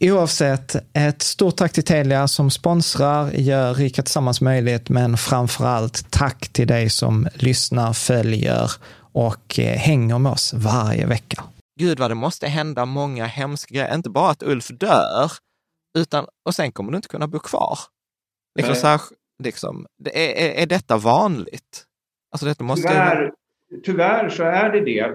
Oavsett, ett stort tack till Telia som sponsrar, gör Rika Tillsammans möjligt, men framför allt tack till dig som lyssnar, följer och eh, hänger med oss varje vecka. Gud vad det måste hända många hemska grejer, inte bara att Ulf dör, utan, och sen kommer du inte kunna bo kvar. Liksom, så här, liksom, det är, är, är detta vanligt? Alltså detta måste Tyvärr, tyvärr så är det det.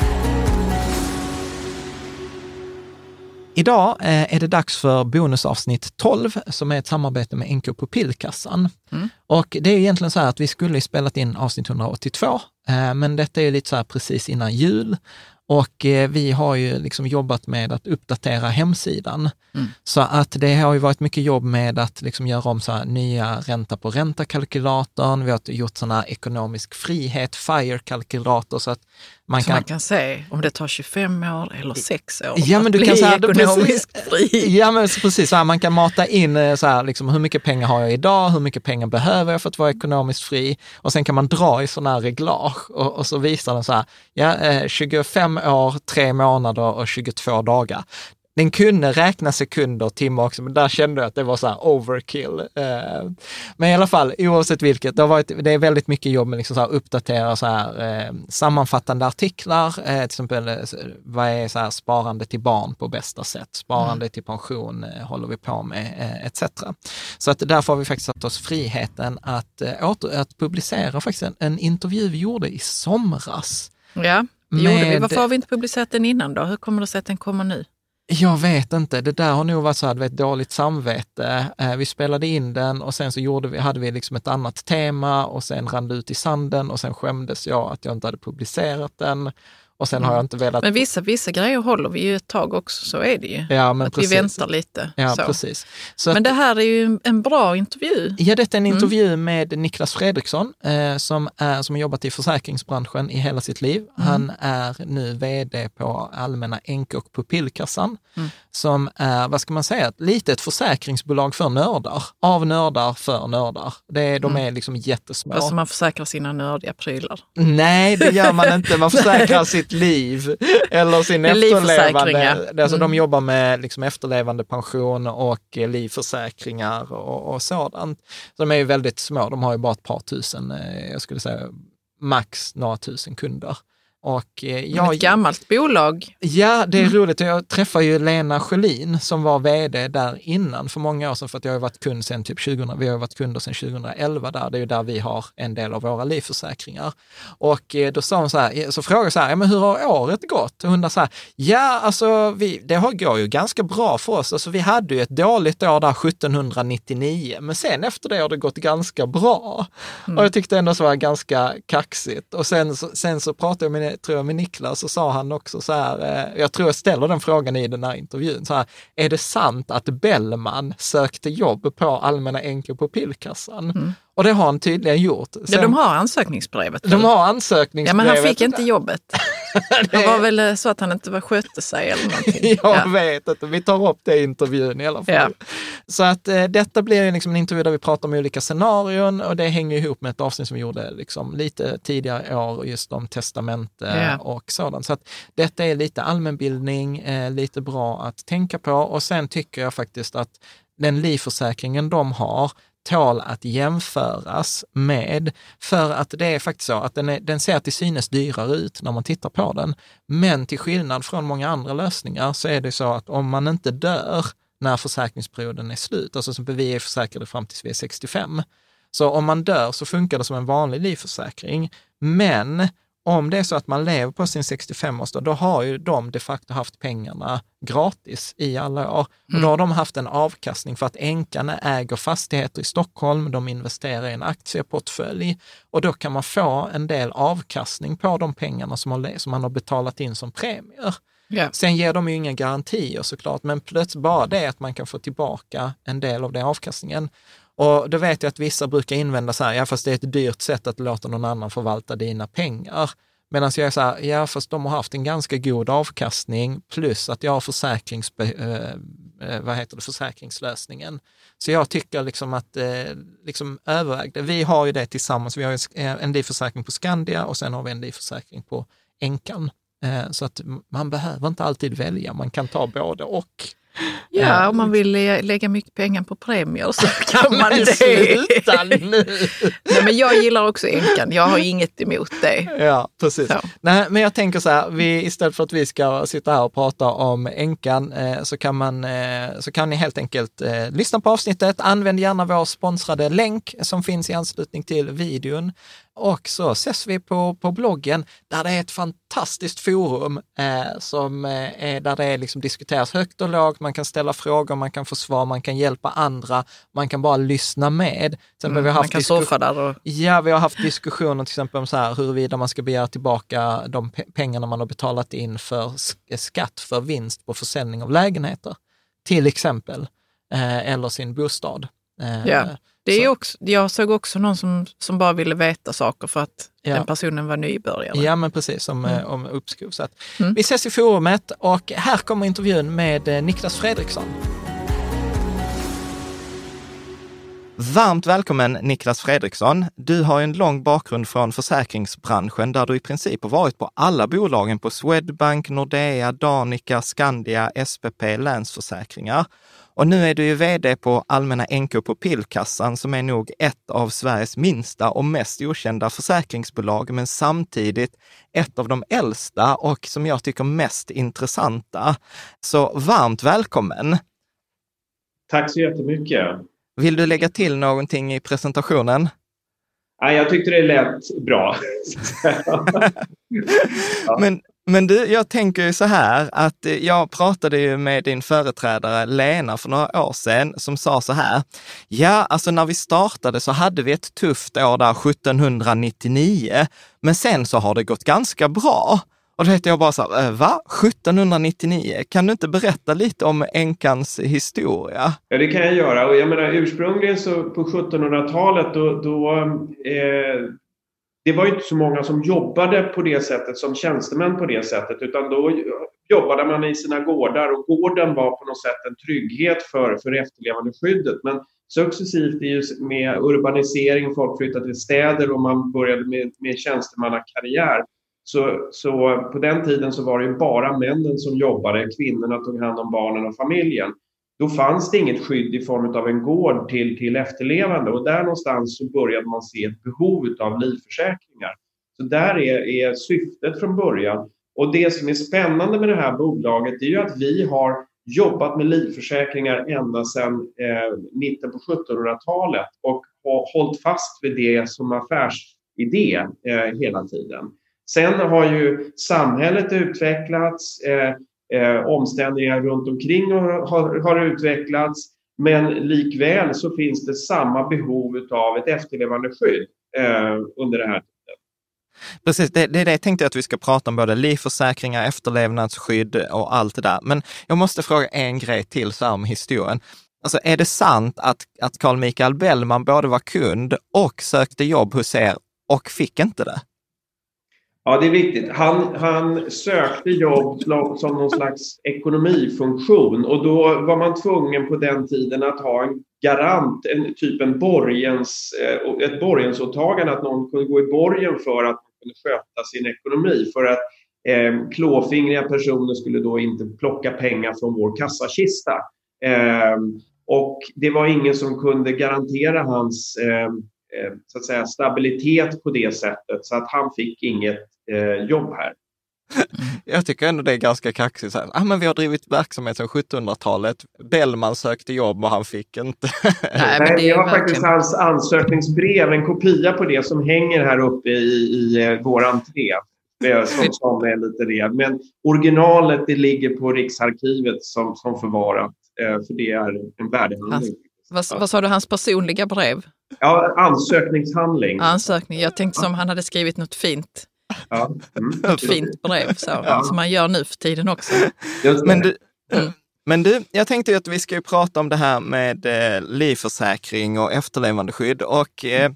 Idag eh, är det dags för bonusavsnitt 12 som är ett samarbete med NK Pupillkassan. Mm. Och det är egentligen så här att vi skulle spelat in avsnitt 182, eh, men detta är lite så här precis innan jul. Och eh, vi har ju liksom jobbat med att uppdatera hemsidan. Mm. Så att det har ju varit mycket jobb med att liksom göra om så nya ränta på ränta-kalkylatorn. Vi har gjort här ekonomisk frihet, FIRE-kalkylator, så att man så kan... man kan se om det tar 25 år eller 6 år Ja, men att du bli kan säga, ekonomiskt precis, fri. Ja, men precis. Så här, man kan mata in eh, så här, liksom, hur mycket pengar har jag idag, hur mycket pengar behöver jag för att vara ekonomiskt fri? Och sen kan man dra i sådana här reglage och, och så visar den så här, ja, eh, 25 år, 3 månader och 22 dagar. Den kunde räkna sekunder och timmar också, men där kände jag att det var så här overkill. Eh, Men i alla fall, oavsett vilket, det, har varit, det är väldigt mycket jobb med liksom så här uppdatera så här, eh, sammanfattande artiklar, eh, till exempel vad är så här sparande till barn på bästa sätt, sparande till pension håller vi på med, etc. Så att därför har vi faktiskt satt oss friheten att, åter, att publicera faktiskt en, en intervju vi gjorde i somras. Ja, det gjorde vi. Varför har vi inte publicerat den innan då? Hur kommer det sig att den kommer nu? Jag vet inte, det där har nog varit så här, du vet, dåligt samvete. Eh, vi spelade in den och sen så gjorde vi, hade vi liksom ett annat tema och sen rann det ut i sanden och sen skämdes jag att jag inte hade publicerat den. Och sen har jag inte velat... Men vissa, vissa grejer håller vi ju ett tag också, så är det ju. ja, men att precis. vi väntar lite. Ja, så. precis. Så Men det här är ju en, bra intervju. Ja, detta är en Mm. intervju med Niklas Fredriksson eh, som, är, som har jobbat i försäkringsbranschen i hela sitt liv. Mm. Han är nu vd på Allmänna Enk och Pupillkassan Mm. Som är, vad ska man säga, ett litet försäkringsbolag för nördar. Av nördar för nördar. Det är, de är liksom jättesmå. Alltså man försäkrar sina nördiga prylar. Nej, det gör man inte. Man försäkrar sitt liv eller sin efterlevande. Alltså, De Mm. jobbar med liksom efterlevande pension och eh, livförsäkringar och, och sådant. Så de är ju väldigt små. De har ju bara ett par tusen, eh, jag skulle säga max några tusen kunder. Och eh, jag, ett gammalt bolag. Ja, det är Mm. roligt. Jag träffade ju Lena Sjölin som var vd där innan för många år sedan, för att jag har varit kund sedan typ 2000, vi har varit kunder sedan 2011 där, det är ju där vi har en del av våra livförsäkringar. Och eh, då sa hon så här, så frågade jag så här, ja, men hur har året gått? Och hon sa ja alltså vi, det har- går ju ganska bra för oss. Alltså vi hade ju ett dåligt år där 1799, men sen efter det har det gått ganska bra. Och jag tyckte ändå så var ganska kaxigt. Och sen, sen så pratade jag med, tror jag, med Niklas och sa han också så här, eh, jag tror jag ställer den frågan i den här intervjun, så här, är det sant att Bellman sökte jobb på Allmänna Enkel på Pillkassan? Och det har han tydligen gjort. Ja, Sen- de har ansökningsbrevet. de har Ja, ansökningsbrevet. men han fick inte jobbet. Det var väl eh, så att han inte var, skötte sig eller någonting. Jag Ja. vet inte, vi tar upp det i intervjun i alla fall. Ja. Så att eh, detta blir ju liksom en intervju där vi pratar om olika scenarion och det hänger ihop med ett avsnitt som vi gjorde liksom lite tidigare år, just om testamente Ja. och sådant. Så att detta är lite allmänbildning, eh, lite bra att tänka på och sen tycker jag faktiskt att den livförsäkringen de har tål att jämföras med, för att det är faktiskt så att den, är, den ser till synes dyrare ut när man tittar på den. Men till skillnad från många andra lösningar så är det så att om man inte dör när försäkringsperioden är slut, alltså som vi är försäkrade fram tills vi är 65, så om man dör så funkar det som en vanlig livförsäkring. Men om det är så att man lever på sin 65-årsdag, då har ju de de facto haft pengarna gratis i alla år. Och då har de haft en avkastning för att änkarna äger fastigheter i Stockholm, de investerar i en aktieportfölj och då kan man få en del avkastning på de pengarna som, har, som man har betalat in som premier. Ja. Sen ger de ju inga garantier såklart, men plötsligt bara det att man kan få tillbaka en del av den avkastningen. Och då vet jag att vissa brukar invända så här, ja fast det är ett dyrt sätt att låta någon annan förvalta dina pengar. Medan jag är så här, ja fast de har haft en ganska god avkastning plus att jag har försäkrings, eh, eh vad heter det, försäkringslösningen. Så jag tycker liksom att, eh, liksom överväg det. Vi har ju det tillsammans, vi har en- eh, en livförsäkring på Skandia och sen har vi en livförsäkring på Enkan. Eh, Så att man behöver inte alltid välja, man kan ta både och. Ja, om man vill lä- lägga mycket pengar på premier så kan man det. sluta nu! Nej, men jag gillar också änkan. Jag har inget emot det. Ja, precis. Så. Nej, men jag tänker så här, vi, istället för att vi ska sitta här och prata om änkan eh, så, kan man, eh, så kan ni helt enkelt eh, lyssna på avsnittet. Använd gärna vår sponsrade länk som finns i anslutning till videon. Och så ses vi på, på bloggen där det är ett fantastiskt forum eh, som eh, är, där det är liksom diskuteras högt och lågt. Man kan ställa frågor, man kan få svar, man kan hjälpa andra, man kan bara lyssna med. Sen har vi Mm, man haft kan disku- surfa där och Ja, vi har haft diskussioner till exempel om så här, huruvida man ska begära tillbaka de pe- pengarna man har betalat in för sk- skatt för vinst på försäljning av lägenheter, till exempel, eh, eller sin bostad. Ja. Det är så- också, jag såg också någon som, som bara ville veta saker för att Ja. den personen var nybörjare. Ja, men precis, som Mm. eh, om uppskov. Så att, Vi ses i forumet och här kommer intervjun med eh, Niklas Fredriksson. Varmt välkommen Niklas Fredriksson. Du har en lång bakgrund från försäkringsbranschen där du i princip har varit på alla bolagen på Swedbank, Nordea, Danica, Skandia, SPP, Länsförsäkringar. Och nu är du ju vd på Allmänna NK på Pillkassan som är nog ett av Sveriges minsta och mest okända försäkringsbolag, men samtidigt ett av de äldsta och som jag tycker mest intressanta. Så varmt välkommen! Tack så jättemycket. Vill du lägga till någonting i presentationen? Nej, jag tyckte det lät bra. Ja. Men, men du, jag tänker ju så här att eh, jag pratade ju med din företrädare Lena för några år sedan som sa så här. Ja, alltså när vi startade så hade vi ett tufft år där 1799, men sen så har det gått ganska bra. Och då heter jag bara så här, eh, va? 1799? Kan du inte berätta lite om änkans historia? Ja, det kan jag göra. Och jag menar ursprungligen så på 1700-talet då, då eh, det var inte så många som jobbade på det sättet som tjänstemän på det sättet utan då jobbade man i sina gårdar och gården var på något sätt en trygghet för, för efterlevandeskyddet. Men successivt med urbanisering, folk flyttade till städer och man började med, med tjänstemannakarriär så, så på den tiden så var det bara männen som jobbade, kvinnorna tog hand om barnen och familjen. Då fanns det inget skydd i form av en gård till, till efterlevande och där någonstans så började man se ett behov av livförsäkringar. Så där är, är syftet från början. Och det som är spännande med det här bolaget är ju att vi har jobbat med livförsäkringar ända sedan eh, mitten på 1700-talet och har hållit fast vid det som affärsidé eh, hela tiden. Sen har ju samhället utvecklats, eh, eh, omständigheter runt omkring har, har, har, utvecklats, men likväl så finns det samma behov av ett efterlevandeskydd eh, under det här Precis, det, det, det tänkte jag att vi ska prata om, både livförsäkringar, efterlevnadsskydd och allt det där. Men jag måste fråga en grej till så här om historien. Alltså är det sant att, att Carl Michael Bellman både var kund och sökte jobb hos er och fick inte det? Ja, det är viktigt. Han, han sökte jobb som någon slags ekonomifunktion och då var man tvungen på den tiden att ha en garant, en typ en borgens, eh, ett borgensåtagande, att någon kunde gå i borgen för att man kunde sköta sin ekonomi. För att eh, klåfingriga personer skulle då inte plocka pengar från vår kassakista. Eh, och det var ingen som kunde garantera hans eh så att säga, stabilitet på det sättet så att han fick inget eh, jobb här. Jag tycker ändå det är ganska kaxigt. ah, men vi har drivit verksamhet sedan 1700-talet. Bellman sökte jobb och han fick inte. Nej, men det har faktiskt hans ansökningsbrev, en kopia på det som hänger här uppe i, i eh, vår entré. Som, som är lite det. Men originalet det ligger på Riksarkivet som, som förvarat. Eh, för det är en värdehandling. Vad, vad sa du, hans personliga brev? Ja, ansökningshandling. Ansökning. Jag tänkte som han hade skrivit något fint. Ja. Mm. Ett fint brev så, ja. som man gör nu för tiden också. Men du, mm. men du, jag tänkte att vi ska ju prata om det här med eh, livförsäkring och efterlevandeskydd. Och, eh,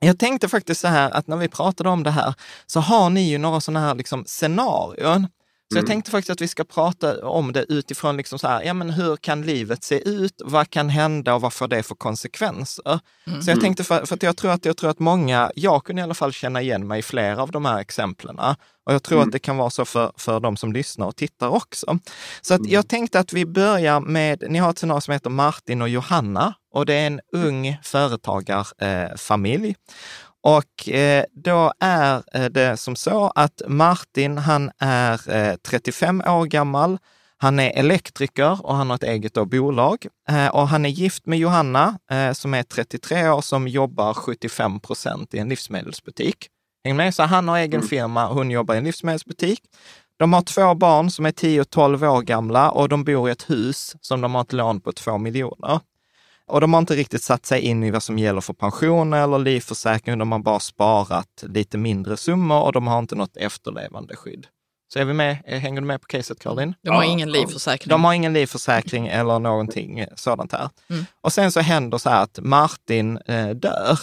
jag tänkte faktiskt så här att när vi pratade om det här så har ni ju några sådana här liksom scenarion så mm. jag tänkte faktiskt att vi ska prata om det utifrån liksom så här, ja men hur kan livet se ut? Vad kan hända och vad får det för konsekvenser? Mm. Så jag tänkte, för, för, att jag tror att jag tror att många, jag kunde i alla fall känna igen mig i flera av de här exemplen. Och jag tror mm. att det kan vara så för, för de som lyssnar och tittar också. Så att mm. jag tänkte att vi börjar med, ni har ett scenario som heter Martin och Johanna och det är en ung företagarfamilj. Eh, och eh, då är eh, det som så att Martin, han är 35 eh, år gammal. Han är elektriker och han har ett eget bolag. Och han är gift med Johanna som är 33 år som jobbar 75 procent i en livsmedelsbutik. Häng med? Så han har egen mm. firma och hon jobbar i en livsmedelsbutik. De har två barn som är 10 och 12 år gamla och de bor i ett hus som de har ett lån på 2 miljoner. Och de har inte riktigt satt sig in i vad som gäller för pensioner eller livförsäkring. De har bara sparat lite mindre summor och de har inte något efterlevandeskydd. Så är vi med? Hänger du med på caset, Caroline? De har ja. ingen livförsäkring. De har ingen livförsäkring eller någonting sådant här. Mm. Och sen så händer så här att Martin eh, dör.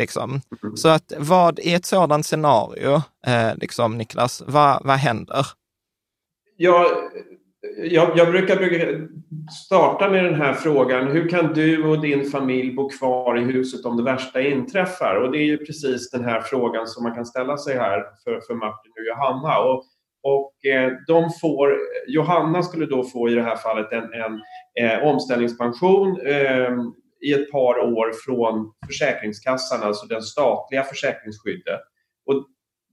Liksom. Så att vad i ett sådant scenario, eh, liksom Niklas, vad, vad händer? Ja, jag, jag brukar, starta med den här frågan. Hur kan du och din familj bo kvar i huset om det värsta inträffar? Och det är ju precis den här frågan som man kan ställa sig här för, för Martin och Johanna. Och, och eh, de får, Johanna skulle då få i det här fallet en, en eh, omställningspension eh, i ett par år från Försäkringskassan, alltså det statliga försäkringsskyddet. Och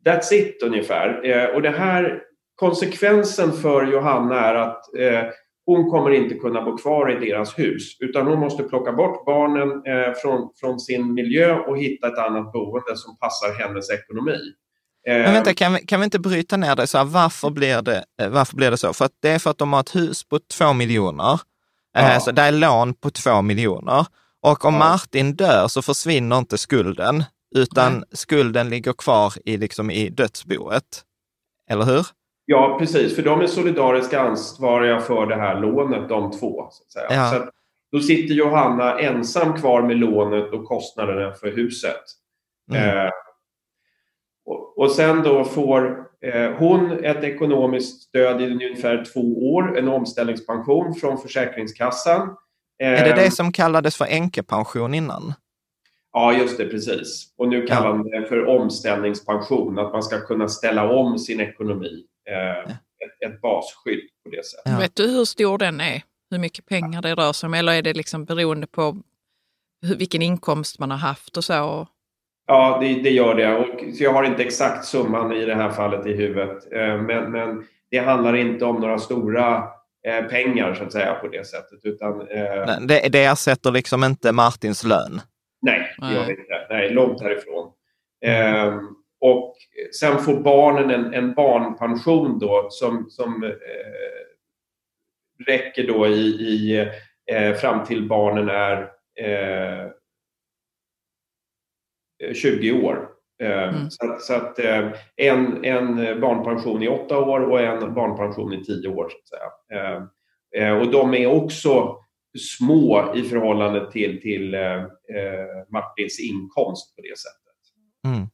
that's it ungefär. Eh, och det här konsekvensen för Johanna är att eh, hon kommer inte kunna bo kvar i deras hus utan hon måste plocka bort barnen eh, från, från sin miljö och hitta ett annat boende som passar hennes ekonomi. Eh, Men vänta, kan vi, kan vi inte bryta ner det? Så här, varför, blir det, eh, varför blir det så? För att det är för att de har ett hus på två miljoner. Eh, ja. Så det är lån på två miljoner. Och om ja. Martin dör så försvinner inte skulden, utan Nej. skulden ligger kvar i, liksom, i dödsboet. eller hur? Ja, precis. För de är solidariskt ansvariga för det här lånet, de två. Så. Ja. Så då sitter Johanna ensam kvar med lånet och kostnaderna för huset. Mm. Eh, och, och, sen då får eh, hon ett ekonomiskt stöd i ungefär två år, en omställningspension från Försäkringskassan. Eh, är det det som kallades för änkepension innan? Ja, just det, precis. Och nu kallar man det för omställningspension, att man ska kunna ställa om sin ekonomi. Eh, ett, ett, basskydd på det sättet. Ja. Vet du hur stor den är? Hur mycket pengar det rör sig om? Eller är det liksom beroende på hur, vilken inkomst man har haft och så? Ja, det, det gör det. Och, så jag har inte exakt summan i det här fallet i huvudet. Eh, men, men det handlar inte om några stora eh, pengar så att säga på det sättet. Utan, eh, det, det ersätter liksom inte Martins lön? Nej, det gör det inte. Nej, långt härifrån. Eh, och sen får barnen en, en barnpension då som, som eh, räcker då i, i eh, fram till barnen är 20 eh, år. Eh, mm. Så, så, att en, en barnpension i åtta år och en barnpension i tio år. Så att säga. Och de är också små i förhållande till, till eh, Martins inkomst på det sättet. Mm.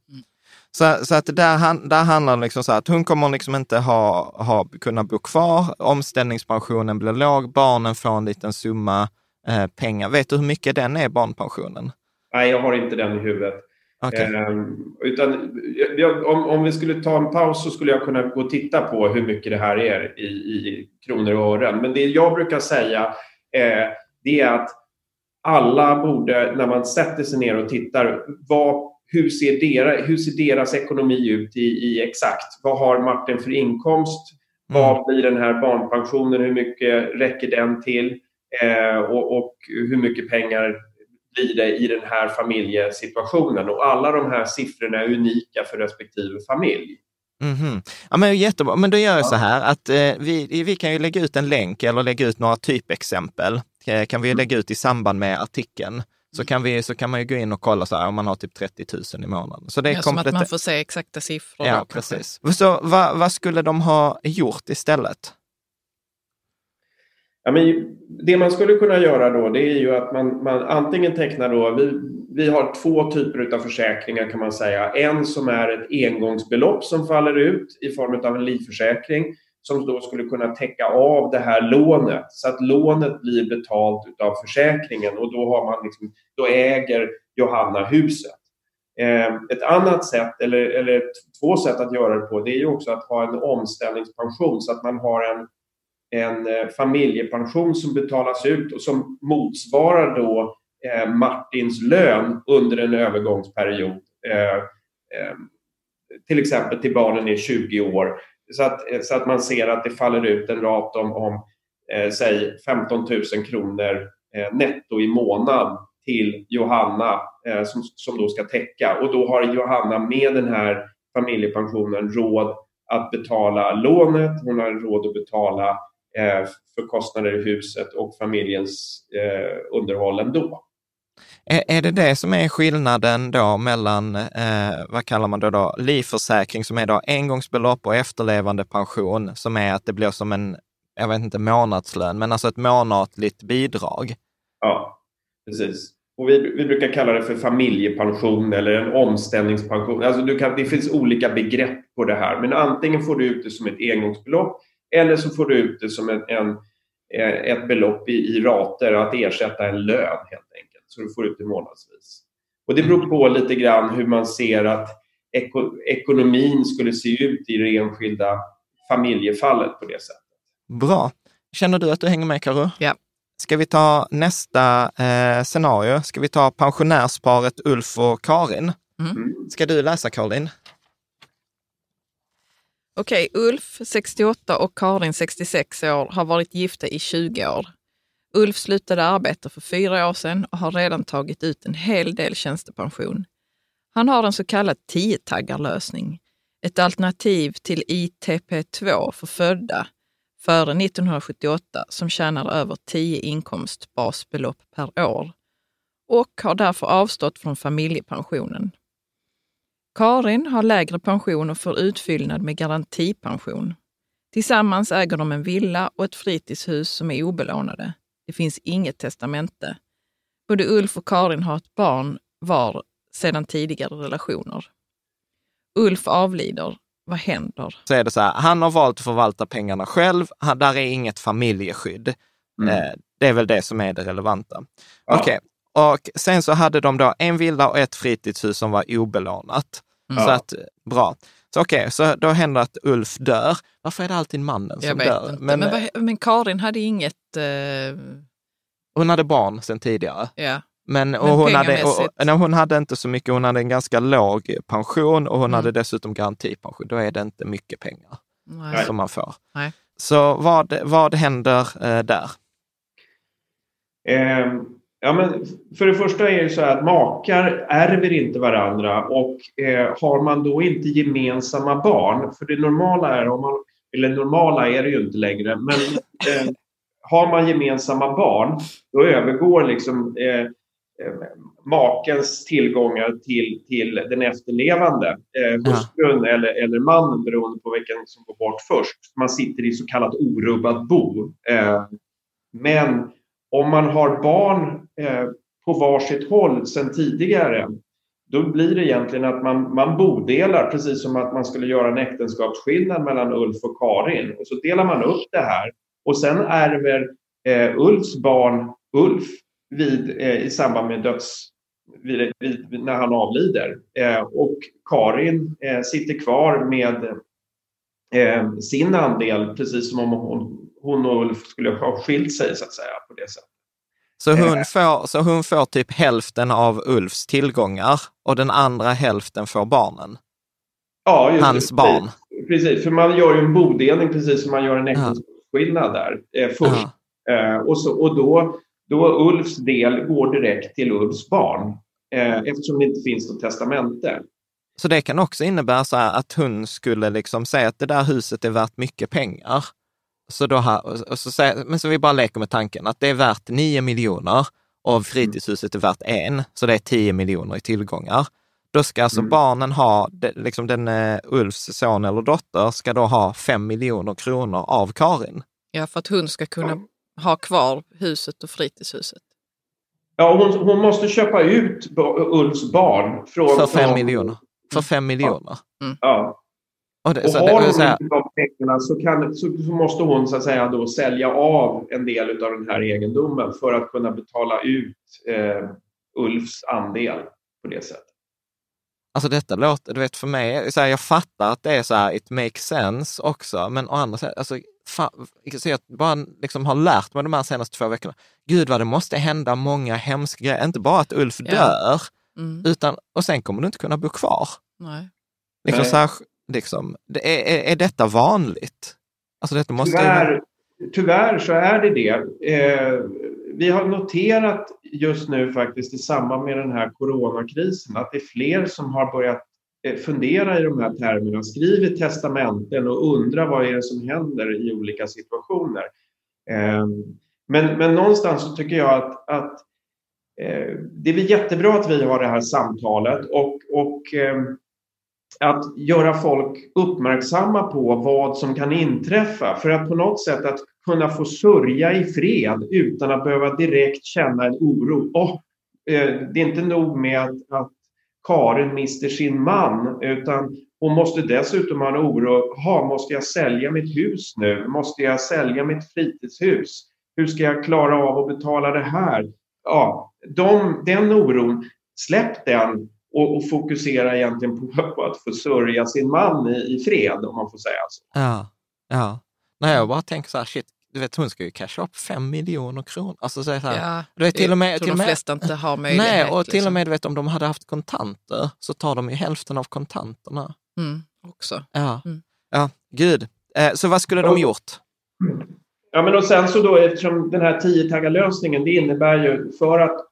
Så, så att där, där handlar det liksom så att hon kommer liksom inte ha, ha, kunna bo kvar, omställningspensionen blir låg, barnen får en liten summa eh, pengar. Vet du hur mycket den är, barnpensionen? Nej, jag har inte den i huvudet. Okay. Eh, utan, jag, om, om vi skulle ta en paus så skulle jag kunna gå och titta på hur mycket det här är i, i kronor och ören. Men det jag brukar säga eh, det är att alla borde, när man sätter sig ner och tittar, vad hur ser, deras, hur ser deras ekonomi ut i, i exakt? Vad har Martin för inkomst? Mm. Vad blir den här barnpensionen? Hur mycket räcker den till? Eh, och, och, hur mycket pengar blir det i den här familjesituationen? Och alla de här siffrorna är unika för respektive familj. Mm -hmm. Ja, men jättebra, men då gör jag så här att eh, vi, vi kan ju lägga ut en länk eller lägga ut några typexempel. Eh, kan vi mm. lägga ut i samband med artikeln så kan, vi, så kan man ju gå in och kolla så här, om man har typ 30 000 i månaden. Så det är ja, som att man får se exakta siffror. Ja, då, precis. Så vad, vad skulle de ha gjort istället? Ja, men det man skulle kunna göra då det är ju att man, man antingen tecknar då, vi, vi har två typer av försäkringar kan man säga. En som är ett engångsbelopp som faller ut i form av en livförsäkring som då skulle kunna täcka av det här lånet så att lånet blir betalt av försäkringen och då, har man liksom, då äger Johanna huset. Eh, ett annat sätt, eller, eller två sätt att göra det på, det är ju också att ha en omställningspension så att man har en, en eh, familjepension som betalas ut och som motsvarar då eh, Martins lön under en övergångsperiod. Eh, eh, till exempel till barnen är 20 år så att, eh, så att man ser att det faller ut en rat om, om eh, säg 15 000 kronor eh, netto i månaden till Johanna eh, som, som då ska täcka. Och då har Johanna med den här familjepensionen råd att betala lånet, hon har råd att betala eh, för kostnader i huset och familjens eh, underhåll ändå. Är, är det det som är skillnaden då mellan, eh, vad kallar man det då, livförsäkring som är då engångsbelopp och efterlevande pension som är att det blir som en, jag vet inte, månadslön, men alltså ett månatligt bidrag? Ja, precis. Och vi, vi brukar kalla det för familjepension eller en omställningspension. Alltså du kan, det finns olika begrepp på det här, men antingen får du ut det som ett engångsbelopp eller så får du ut det som en, en eh, ett belopp i, i rater, att ersätta en lön helt enkelt så du får ut det månadsvis. Och det beror på lite grann hur man ser att eko ekonomin skulle se ut i det enskilda familjefallet på det sättet. Bra. Känner du att du hänger med, Karo? Ja. Ska vi ta nästa eh, scenario? Ska vi ta pensionärsparet Ulf och Karin? Mm. Ska du läsa, Caroline? Okej, Ulf, 68 och Karin, 66 år, har varit gifta i 20 år. Ulf slutade arbeta för fyra år sedan och har redan tagit ut en hel del tjänstepension. Han har en så kallad tiotaggarlösning, ett alternativ till ITP2 för födda före 1978 som tjänar över 10 inkomstbasbelopp per år och har därför avstått från familjepensionen. Karin har lägre pension och får utfyllnad med garantipension. Tillsammans äger de en villa och ett fritidshus som är obelånade. Det finns inget testamente. Både Ulf och Karin har ett barn var sedan tidigare relationer. Ulf avlider. Vad händer? Så är det så här, han har valt att förvalta pengarna själv. Han, där är inget familjeskydd. Mm. Eh, det är väl det som är det relevanta. Ja. Okej, och sen så hade de då en villa och ett fritidshus som var obelånat. Mm. Så att, bra. Så okej, så då händer att Ulf dör. Varför är det alltid mannen som dör? inte. Men, Men, vad, men Karin hade inget... Eh, hon hade barn sedan tidigare. ja. Men, och Men hon, hade, och, nej, hon hade inte så mycket, hon hade en ganska låg pension och hon Mm. hade dessutom garantipension. Då är det inte mycket pengar Nej. som man får. Nej. Så vad, vad händer eh, där? Eh, ja, men för det första är det så att makar ärver inte varandra och eh, har man då inte gemensamma barn, för det normala är om man, eller normala är det ju inte längre, men eh, har man gemensamma barn, då övergår liksom eh, eh, makens tillgångar till, till den efterlevande, eh, hustrun eller, eller mannen beroende på vilken som går bort först. Man sitter i så kallat orubbat bo. Eh, men om man har barn eh, på varsitt håll sedan tidigare, då blir det egentligen att man, man bodelar, precis som att man skulle göra en äktenskapsskillnad mellan Ulf och Karin. Och så delar man upp det här. Och sen ärver eh, Ulfs barn Ulf vid, eh, i samband med döds... Vid, vid, när han avlider. Eh, och Karin eh, sitter kvar med eh, sin andel, precis som om hon, hon och Ulf skulle ha skilt sig, så att säga, på det sättet. Så hon, Eh. får, så hon får typ hälften av Ulfs tillgångar och den andra hälften får barnen. Ja, just Hans det. barn. Precis, för man gör ju en bodelning precis som man gör en äktenskapsskillnad där eh, först. Eh, och så, och då, då Ulfs del går direkt till Ulfs barn eh, eftersom det inte finns något testamente. Så det kan också innebära så att hon skulle liksom säga att det där huset är värt mycket pengar. Så då och så säger, men så vi bara leker med tanken att det är värt 9 miljoner och fritidshuset är värt en, så det är 10 miljoner i tillgångar. Då ska alltså Mm. barnen ha, liksom den uh, Ulfs son eller dotter ska då ha 5 miljoner kronor av Karin. ja, för att hon ska kunna ha kvar huset och fritidshuset. Ja, hon, hon måste köpa ut Ulfs barn. Från, För 5 från- miljoner. För 5 miljoner. Ja. Och, det, Och så har det, hon här, inte de pengarna så, kan, så, så måste hon så att säga då sälja av en del av den här egendomen för att kunna betala ut eh, Ulfs andel på det sättet. Alltså detta låter, du vet för mig, så här, jag fattar att det är så här, it makes sense också, men å andra sidan, alltså, fan, så jag bara liksom har lärt mig de här senaste två veckorna, gud vad det måste hända många hemska grejer, inte bara att Ulf Ja. dör, Mm. utan, och sen kommer du inte kunna bo kvar. Nej. Liksom, Nej. så här, liksom, det, är, är, detta vanligt? Alltså detta måste ju- Tyvärr, tyvärr så är det det. Eh, vi har noterat just nu faktiskt i samband med den här coronakrisen att det är fler som har börjat eh, fundera i de här termerna, skriver testamenten och undrar vad är det som händer i olika situationer. Eh, men, men någonstans så tycker jag att, att eh, det är jättebra att vi har det här samtalet och, och eh, att göra folk uppmärksamma på vad som kan inträffa för att på något sätt att kunna få sörja i fred utan att behöva direkt känna en oro. Oh, det är inte nog med att, att Karin mister sin man utan hon måste dessutom ha en oro. Ha, måste jag sälja mitt hus nu? Måste jag sälja mitt fritidshus? Hur ska jag klara av att betala det här? Ja, de, den oron, släpp den och, och fokusera egentligen på, på att få sörja sin man i, i fred, om man får säga så. Ja, ja. Nej, jag bara tänker så här, shit, du vet hon ska ju casha upp fem miljoner kronor. Alltså så här, Ja, du vet, till och med, jag tror till de med, flesta inte har möjlighet. Nej, och till liksom. och med du vet, om de hade haft kontanter så tar de ju hälften av kontanterna. Mm, också. Ja, Mm. ja gud. Eh, så vad skulle de gjort? Ja, men och sen så då eftersom den här tiotaggarlösningen, det innebär ju för att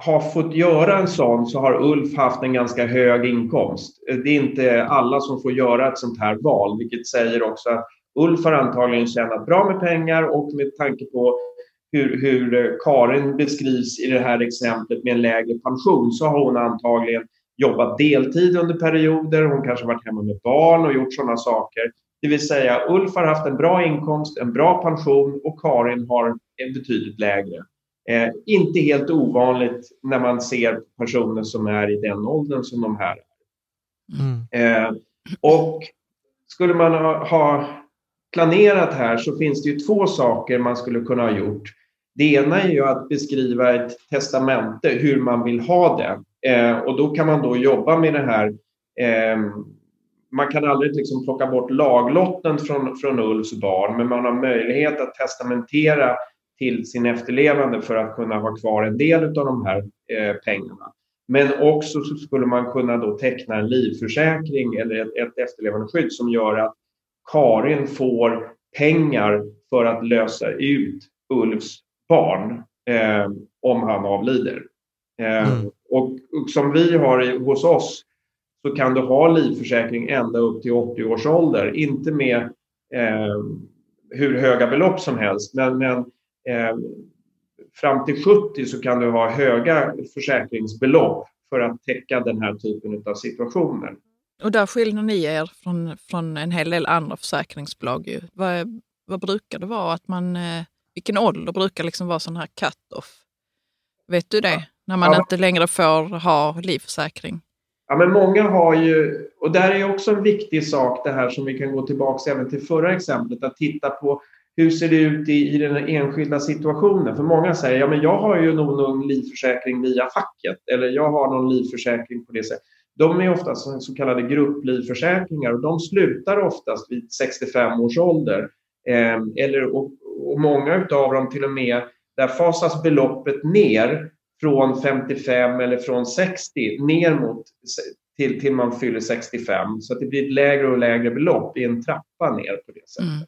har fått göra en sån så har Ulf haft en ganska hög inkomst. Det är inte alla som får göra ett sånt här val, vilket säger också att Ulf har antagligen tjänat bra med pengar och med tanke på hur, hur Karin beskrivs i det här exemplet med en lägre pension så har hon antagligen jobbat deltid under perioder, hon kanske varit hemma med barn och gjort sådana saker. Det vill säga Ulf har haft en bra inkomst, en bra pension och Karin har en betydligt lägre. Eh, inte helt ovanligt när man ser personer som är i den åldern som de här är. Mm. Eh, och skulle man ha, ha planerat här så finns det ju två saker man skulle kunna ha gjort. Det ena är ju att beskriva ett testamente, hur man vill ha det. Eh, och då kan man då jobba med det här. Eh, man kan aldrig liksom plocka bort laglotten från, från Ulfs barn, men man har möjlighet att testamentera till sin efterlevande för att kunna ha kvar en del av de här eh, pengarna. Men också så skulle man kunna då teckna en livförsäkring eller ett, ett efterlevandeskydd som gör att Karin får pengar för att lösa ut Ulfs barn eh, om han avlider. Eh, mm. och, och, som vi har i, hos oss så kan du ha livförsäkring ända upp till 80 års ålder. Inte med eh, hur höga belopp som helst, men, men fram till 70 så kan du ha höga försäkringsbelopp för att täcka den här typen av situationer. Och där skiljer ni er från, från en hel del andra försäkringsbolag. Ju. Vad, vad brukar det vara? Att man, eh, vilken ålder brukar liksom vara sån här cut-off? Vet du det? Ja. När man ja. inte längre får ha livförsäkring? Ja, men många har ju, och där är också en viktig sak det här som vi kan gå tillbaka även till förra exemplet, att titta på hur ser det ut i, i den enskilda situationen? För många säger, ja men jag har ju någon, någon livförsäkring via facket eller jag har någon livförsäkring på det sättet. De är oftast så kallade grupplivförsäkringar och de slutar oftast vid 65 års ålder. Eh, eller, och, och många av dem till och med, där fasas beloppet ner från 55 eller från 60 ner mot till, till man fyller 65. Så att det blir ett lägre och lägre belopp i en trappa ner på det sättet. Mm.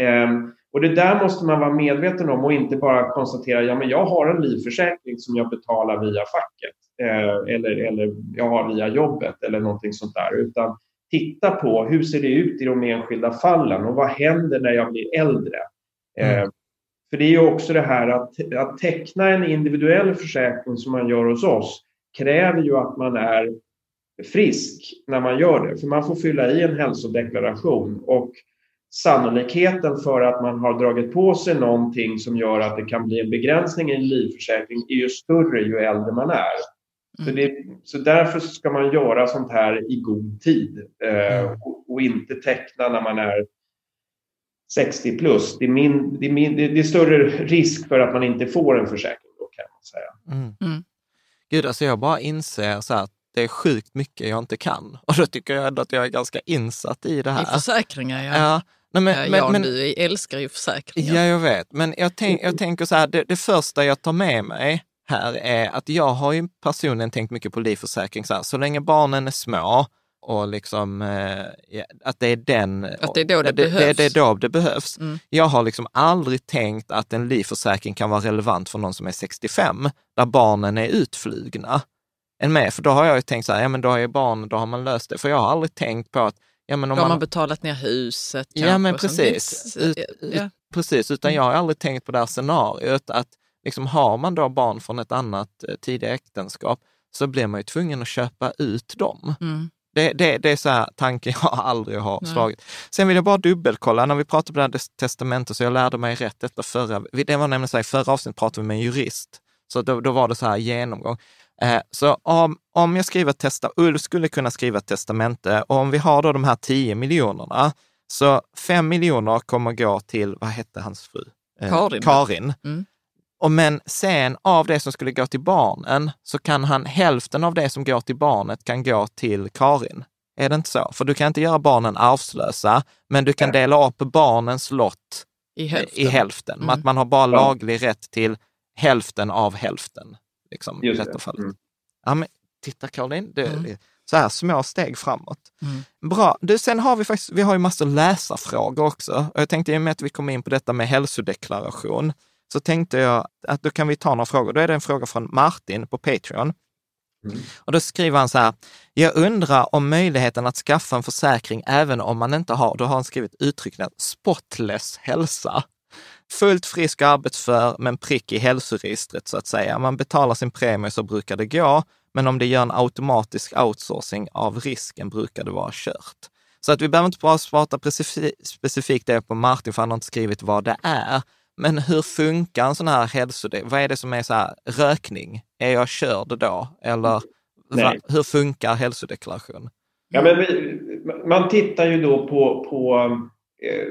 Um, och det där måste man vara medveten om och inte bara konstatera ja men jag har en livförsäkring som jag betalar via facket eh, eller, eller jag har via jobbet eller någonting sånt där. Utan titta på hur ser det ut i de enskilda fallen och vad händer när jag blir äldre? Mm. Eh, för det är ju också det här att, att teckna en individuell försäkring som man gör hos oss kräver ju att man är frisk när man gör det. För man får fylla i en hälsodeklaration och sannolikheten för att man har dragit på sig någonting som gör att det kan bli en begränsning i en livförsäkring är ju större ju äldre man är. Mm. Så, det, så därför ska man göra sånt här i god tid eh, mm. och, och, inte teckna när man är 60 plus. Det är, min, det, är min, det är större risk för att man inte får en försäkring då kan man säga. Mm. Mm. Gud, alltså jag bara inser så att det är sjukt mycket jag inte kan. Och då tycker jag ändå att jag är ganska insatt i det här. I försäkringar, ja. ja. Nej, men, ja, men, du älskar ju försäkringar. Ja, jag vet. Men jag, tänk, jag tänker så här, det, det, första jag tar med mig här är att jag har ju personligen tänkt mycket på livförsäkring. Så, här, så länge barnen är små och liksom, eh, att det är den... Att det är då det, det behövs. Det, det, är då det behövs. Mm. Jag har liksom aldrig tänkt att en livförsäkring kan vara relevant för någon som är 65, där barnen är utflugna. Än med, för då har jag ju tänkt så här, ja men då är barn, då har man löst det. För jag har aldrig tänkt på att Ja, men om Då har man, man betalat ner huset. Ja, men precis. Ut, ja. precis, utan mm. jag har aldrig tänkt på det här scenariot att liksom, har man då barn från ett annat eh, tidigare äktenskap så blir man ju tvungen att köpa ut dem. Mm. Det, det, det, är så här tanken jag aldrig har Nej. slagit. Sen vill jag bara dubbelkolla, när vi pratade på det här testamentet, så jag lärde mig rätt detta förra, det var nämligen så här, förra avsnittet pratade vi med en jurist, så då, då var det så här genomgång. Eh, så om, om jag skriver testa, Ulf skulle kunna skriva ett testamente och om vi har då de här 10 miljonerna, så 5 miljoner kommer gå till, vad hette hans fru? Eh, Karin. Karin. Mm. Och men sen av det som skulle gå till barnen, så kan han, hälften av det som går till barnet kan gå till Karin. Är det inte så? För du kan inte göra barnen arvslösa, men du kan dela upp barnens lott i hälften. I hälften. Mm. Att man har bara laglig rätt till hälften av hälften. Liksom, i detta fallet. Mm. Ja, men titta Caroline, det, mm. så här små steg framåt. Mm. Bra. Du, sen har vi faktiskt, vi har ju massor läsarfrågor också. Och jag tänkte i och med att vi kom in på detta med hälsodeklaration, så tänkte jag att då kan vi ta några frågor. Då är det en fråga från Martin på Patreon. Mm. Och då skriver han så här, jag undrar om möjligheten att skaffa en försäkring även om man inte har, då har han skrivit uttrycket spotless hälsa fullt frisk och arbetsför, men prick i hälsoregistret så att säga. Man betalar sin premie så brukar det gå, Men om det gör en automatisk outsourcing av risken brukar det vara kört. Så att vi behöver inte bara prata specifikt det på Martin, för han har inte skrivit vad det är. Men hur funkar en sån här hälsodek? Vad är det som är så här, rökning? Är jag körd då? Eller va, hur funkar hälsodeklaration? Ja, men vi, man tittar ju då på, på eh,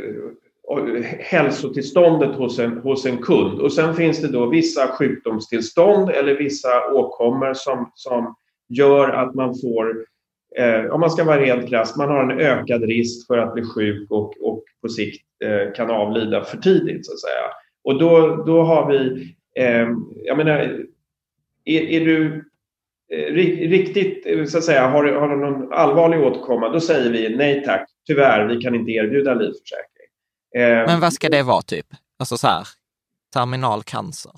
hälsotillståndet hos en, hos en kund och sen finns det då vissa sjukdomstillstånd eller vissa åkommor som, som gör att man får eh, om man ska vara rent krass, man har en ökad risk för att bli sjuk och, och på sikt eh, kan avlida för tidigt. Så att säga. Och då, då har vi, eh, jag menar, är, är du eh, riktigt, eh, så att säga, har, har du någon allvarlig återkomma, då säger vi nej tack, tyvärr, vi kan inte erbjuda livförsäkring. Eh, Men vad ska det vara typ? Alltså så här, terminalcancer?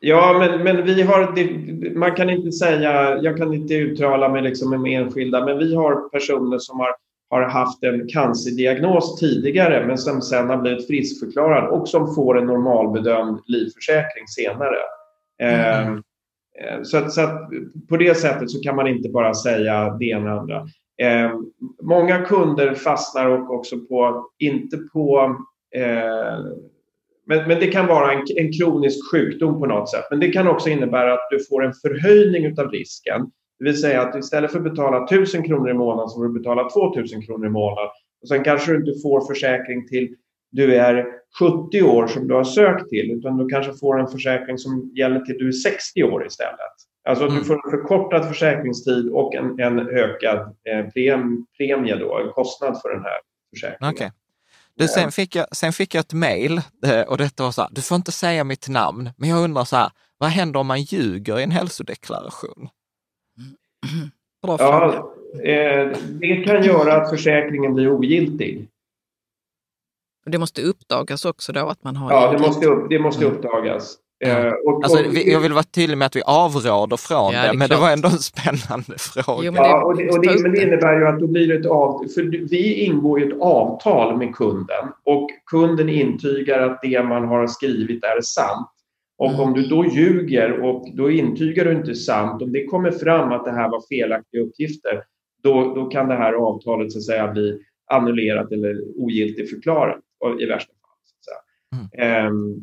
Ja, men, men vi har, man kan inte säga, jag kan inte uttala mig liksom med enskilda, men vi har personer som har, har haft en cancerdiagnos tidigare, men som sen har blivit friskförklarad och som får en normalbedömd livförsäkring senare. Mm. Eh, så, att, så att på det sättet så kan man inte bara säga det ena och andra. Eh, många kunder fastnar och också på, inte på eh, men, men det kan vara en, en kronisk sjukdom på något sätt. Men det kan också innebära att du får en förhöjning av risken. Det vill säga att istället för att betala 1000 kronor i månaden så får du betala 2000 kronor i månaden. Och sen kanske du inte får försäkring till du är 70 år som du har sökt till utan du kanske får en försäkring som gäller till du är 60 år istället. Alltså att du mm. får en förkortad försäkringstid och en, en ökad eh, premie, då, en kostnad för den här försäkringen. Okay. Du, sen, fick jag, sen fick jag ett mejl eh, och detta var så här, du får inte säga mitt namn, men jag undrar så här, vad händer om man ljuger i en hälsodeklaration? Bra ja, eh, det kan göra att försäkringen blir ogiltig. Det måste uppdagas också då att man har... Ja, det måste, upp, det måste mm. uppdagas. Eh, och, alltså, vi, jag vill vara tydlig med att vi avråder från ja, det, det men det var ändå en spännande fråga. Jo, men, det, ja, och det, och det, men det innebär ju att då blir det ett avtal, för vi ingår ju ett avtal med kunden och kunden intygar att det man har skrivit är sant. Och mm. om du då ljuger och då intygar du inte sant, om det kommer fram att det här var felaktiga uppgifter, då, då kan det här avtalet så att säga bli annullerat eller ogiltigförklarat i värsta fall. Så att säga. Mm. Um,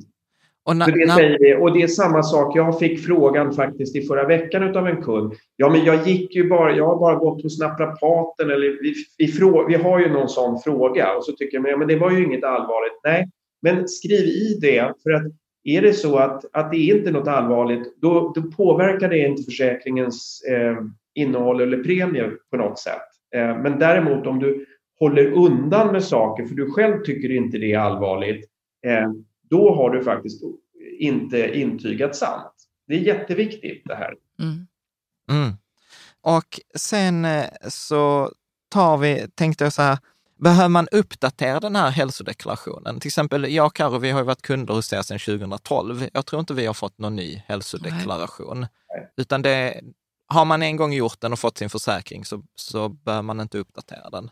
och, na, det säger vi. och det är samma sak. Jag fick frågan faktiskt i förra veckan av en kund. Ja, men jag gick ju bara, jag har bara gått hos naprapaten eller vi, vi, frå, vi har ju någon sån fråga och så tycker jag, men, ja, men det var ju inget allvarligt. Nej, men skriv i det för att är det så att, att det är inte något allvarligt, då, då påverkar det inte försäkringens eh, innehåll eller premie på något sätt. Eh, men däremot om du håller undan med saker för du själv tycker inte det är allvarligt, eh, då har du faktiskt inte intygat sant. Det är jätteviktigt det här. Mm. Mm. Och sen eh, så tar vi, tänkte jag så här, behöver man uppdatera den här hälsodeklarationen? Till exempel jag och Karo, vi har ju varit kunder hos er sedan 2012. Jag tror inte vi har fått någon ny hälsodeklaration. Nej. Utan det, har man en gång gjort den och fått sin försäkring så, så bör man inte uppdatera den.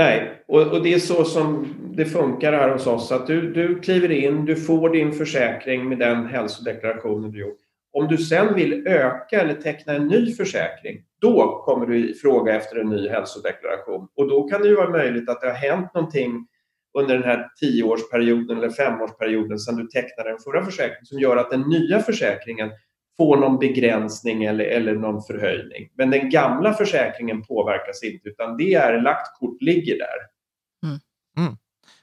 Nej, och, och, det är så som det funkar här hos oss. Att du, du kliver in, du får din försäkring med den hälsodeklarationen du gjort. Om du sen vill öka eller teckna en ny försäkring, då kommer du fråga efter en ny hälsodeklaration. Och då kan det ju vara möjligt att det har hänt någonting under den här tioårsperioden eller femårsperioden sedan du tecknade den förra försäkringen som gör att den nya försäkringen få någon begränsning eller, eller någon förhöjning. Men den gamla försäkringen påverkas inte utan det är lagt kort ligger där. Mm. Mm.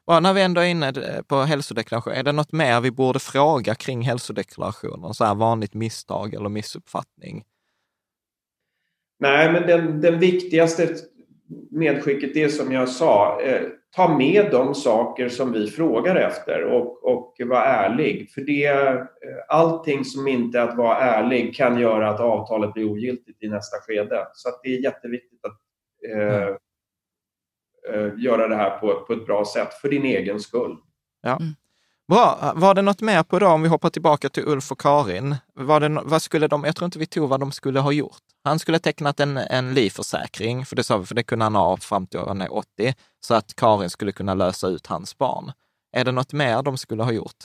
Ja, när vi ändå är inne på hälsodeklaration, är det något mer vi borde fråga kring hälsodeklarationen? Så här vanligt misstag eller missuppfattning? Nej, men den, den viktigaste medskicket är som jag sa, eh, ta med de saker som vi frågar efter och, och vara ärlig. För det, eh, allting som inte är att vara ärlig kan göra att avtalet blir ogiltigt i nästa skede. Så det är jätteviktigt att eh, mm. eh, göra det här på, på ett bra sätt för din egen skull. Ja. Bra. Var det något mer på det om vi hoppar tillbaka till Ulf och Karin? Var det, vad skulle de, jag tror inte vi tog vad de skulle ha gjort. Han skulle ha tecknat en, en livförsäkring, för det sa vi, för det kunde han ha fram till han är 80, så att Karin skulle kunna lösa ut hans barn. Är det något mer de skulle ha gjort?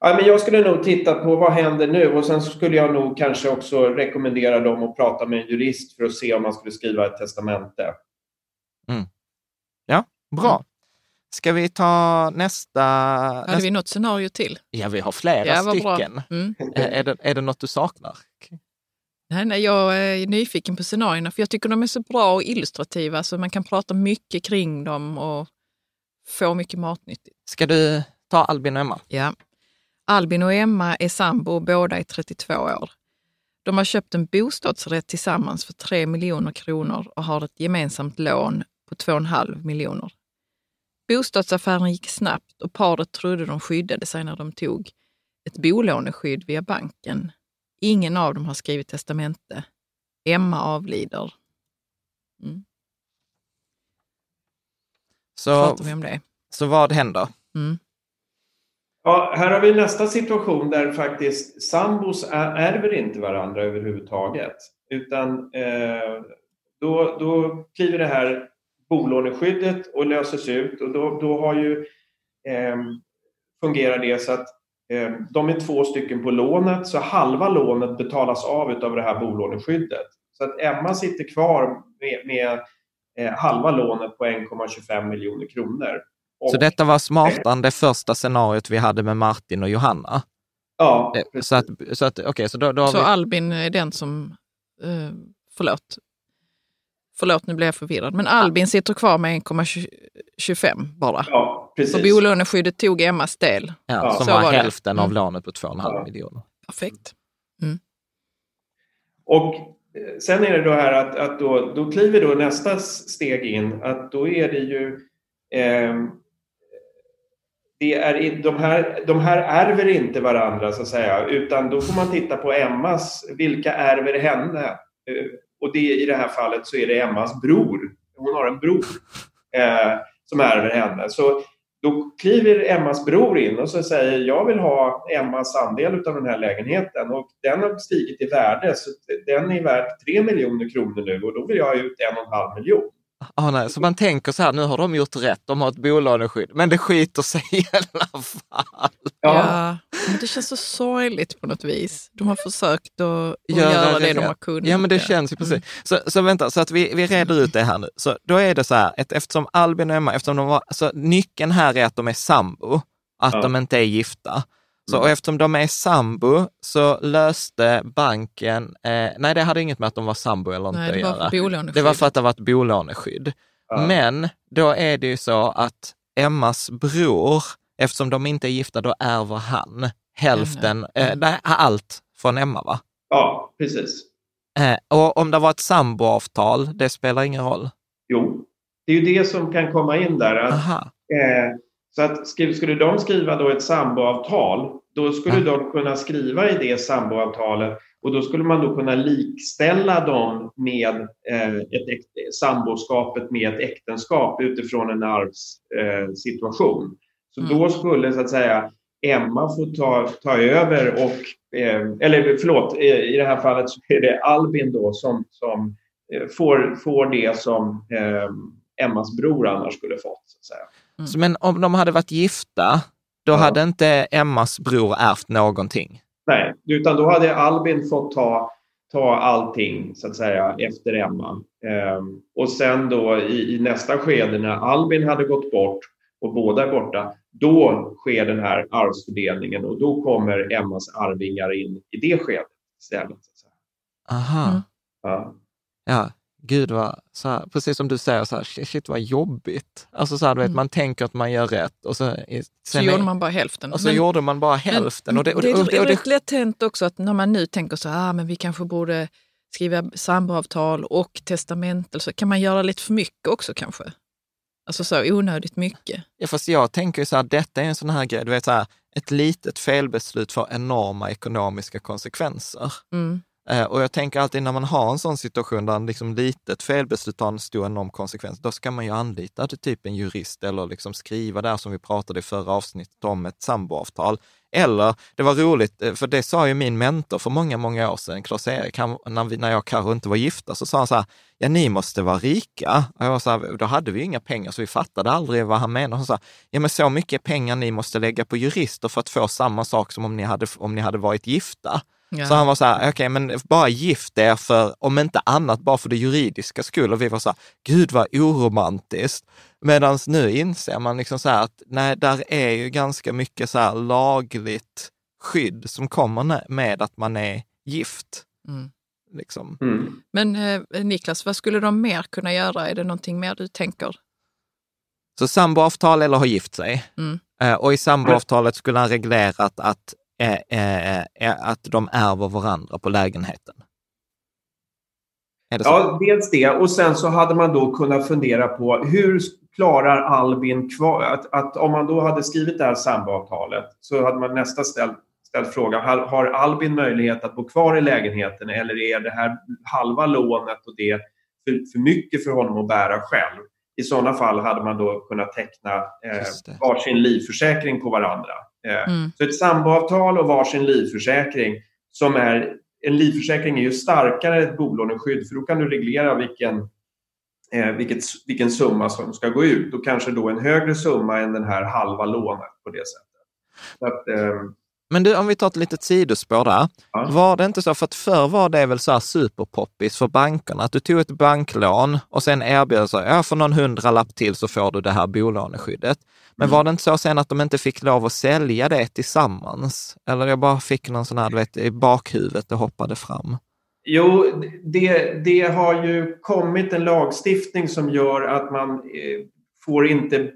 Ja, men jag skulle nog titta på vad händer nu och sen skulle jag nog kanske också rekommendera dem att prata med en jurist för att se om man skulle skriva ett testamente. Mm. Ja, bra. Ska vi ta nästa? Hade nästa... vi något scenario till? Ja, vi har flera ja, stycken. Mm. Är, det, är det något du saknar? Nej, nej, jag är nyfiken på scenarierna för jag tycker de är så bra och illustrativa så man kan prata mycket kring dem och få mycket matnyttigt. Ska du ta Albin och Emma? Ja. Albin och Emma är sambo, båda är 32 år. De har köpt en bostadsrätt tillsammans för 3 miljoner kronor och har ett gemensamt lån på 2,5 miljoner. Bostadsaffären gick snabbt och paret trodde de skyddade sig när de tog ett bolåneskydd via banken. Ingen av dem har skrivit testamente. Emma avlider. Mm. Så, så vad händer? Mm. Ja, här har vi nästa situation där faktiskt sambos ärver inte varandra överhuvudtaget. Utan eh, då, då kliver det här bolåneskyddet och löses ut och då, då har ju eh, fungerar det så att eh, de är två stycken på lånet så halva lånet betalas av av det här bolåneskyddet. Så att Emma sitter kvar med, med eh, halva lånet på 1,25 miljoner kronor. Och, så detta var smartare än det första scenariot vi hade med Martin och Johanna? Ja, eh, precis. Så, att, så, att, okay, så, då, då så vi... Albin är den som, eh, förlåt, Förlåt, nu blev jag förvirrad. Men Albin sitter kvar med 1,25 bara. Ja, precis. Och bolåneskyddet tog Emmas del. Ja, som var, var hälften av mm. lånet på 2,5 ja. miljoner. Perfekt. Mm. Och eh, sen är det då här att, att då, då kliver då nästa steg in att då är det ju eh, det är, de, här, de här ärver inte varandra så att säga utan då får man titta på Emmas, vilka ärver henne? Och det, i det här fallet så är det Emmas bror. Hon har en bror eh, som ärver henne. Så då kliver Emmas bror in och så säger jag vill ha Emmas andel av den här lägenheten och den har stigit i värde så den är värd 3 miljoner kronor nu och då vill jag ha ut en och en halv miljon. Ah, nej. Så man tänker så här, nu har de gjort rätt, de har ett bolåneskydd, men det skiter sig i alla fall. Ja. ja. men det känns så sorgligt på något vis. De har försökt att, att ja, göra det, det de har kunnat. Ja, men det känns ju precis. Mm. Så, så vänta, så att vi, vi reder ut det här nu. Så då är det så här, att eftersom Albin och Emma, eftersom de var, så nyckeln här är att de är sambo, att ja. de inte är gifta. Så och eftersom de är sambo så löste banken, eh, nej det hade inget med att de var sambo eller inte nej, att göra. Det var för att det var ett bolåneskydd. Ja. Men då är det ju så att Emmas bror, eftersom de inte är gifta, då ärver han hälften, mm. eh, allt från Emma va? Ja, precis. Eh, och om det var ett samboavtal, det spelar ingen roll? Jo, det är ju det som kan komma in där. Att, eh, så att skulle de skriva då ett samboavtal, då skulle de kunna skriva i det samboavtalet och då skulle man då kunna likställa dem med eh, ett, samboskapet med ett äktenskap utifrån en arvssituation. Eh, så mm. då skulle så att säga Emma få ta, ta över och, eh, eller förlåt, i det här fallet så är det Albin då som, som får, får det som Emmas bror annars skulle fått. Så att säga. Mm. Så, men om de hade varit gifta, då ja. hade inte Emmas bror ärvt någonting? Nej, utan då hade Albin fått ta, ta allting så att säga efter Emma. Ehm, och sen då i, i, nästa skede när Albin hade gått bort och båda är borta, då sker den här arvsfördelningen och då kommer Emmas arvingar in i det skedet istället. Aha. Mm. Ja. ja, gud vad, så här, precis som du säger, så här, shit vad jobbigt. Alltså så här, du vet, mm. man tänker att man gör rätt och så... så gjorde man bara hälften. Och så men, gjorde man bara hälften. Men, och det, och det, och det, och det, är rätt lätt hänt också att när man nu tänker så här, ah, men vi kanske borde skriva samboavtal och testament, så kan man göra lite för mycket också kanske? Alltså så onödigt mycket. Ja, fast jag tänker ju så här, detta är en sån här grej, du vet så här, ett litet felbeslut får enorma ekonomiska konsekvenser. Mm. Eh, och jag tänker alltid när man har en sån situation där en liksom litet felbeslut har en stor enorm konsekvens, då ska man ju anlita typ en jurist eller liksom skriva där som vi pratade i förra avsnittet om ett samboavtal. Eller, det var roligt, eh, för det sa ju min mentor för många, många år sedan, Klas-Erik, när, vi, när jag och Karo inte var gifta, så sa han så här, ja ni måste vara rika. Och jag var så här, då hade vi inga pengar, så vi fattade aldrig vad han menade. Han sa, ja men så mycket pengar ni måste lägga på jurister för att få samma sak som om ni hade, om ni hade varit gifta. Ja. Så han var så här, okej, okay, men bara gift er för, om inte annat, bara för det juridiska skull. Och vi var så här, gud vad oromantiskt. Medan nu inser man liksom så här att nej, där är ju ganska mycket så här lagligt skydd som kommer med att man är gift. Mm. Liksom. Mm. Men eh, Niklas, vad skulle de mer kunna göra? Är det någonting mer du tänker? Så samboavtal eller ha gift sig. Mm. Eh, och i samboavtalet skulle han reglerat att eh, att de ärver varandra på lägenheten? Ja, dels det. Och sen så hade man då kunnat fundera på hur klarar Albin kvar... Att, att om man då hade skrivit det här samboavtalet så hade man nästa ställt, ställt frågan, har, har Albin möjlighet att bo kvar i lägenheten eller är det här halva lånet och det för, för mycket för honom att bära själv? I sådana fall hade man då kunnat teckna eh, varsin livförsäkring på varandra. Eh, mm. Så ett samboavtal och varsin livförsäkring som är en livförsäkring är ju starkare än ett bolåneskydd för då kan du reglera vilken, eh, vilket, vilken summa som ska gå ut och kanske då en högre summa än den här halva lånet på det sättet. Att, eh, men du, om vi tar ett litet sidospår där. Ja. Var det inte så, för att förr var det väl så här superpoppis för bankerna, att du tog ett banklån och sen erbjöd sig, ja för någon hundralapp till så får du det här bolåneskyddet. Men mm. var det inte så sen att de inte fick lov att sälja det tillsammans? Eller jag bara fick någon sån här, du vet, i bakhuvudet och hoppade fram. Jo, det, det har ju kommit en lagstiftning som gör att man eh, får inte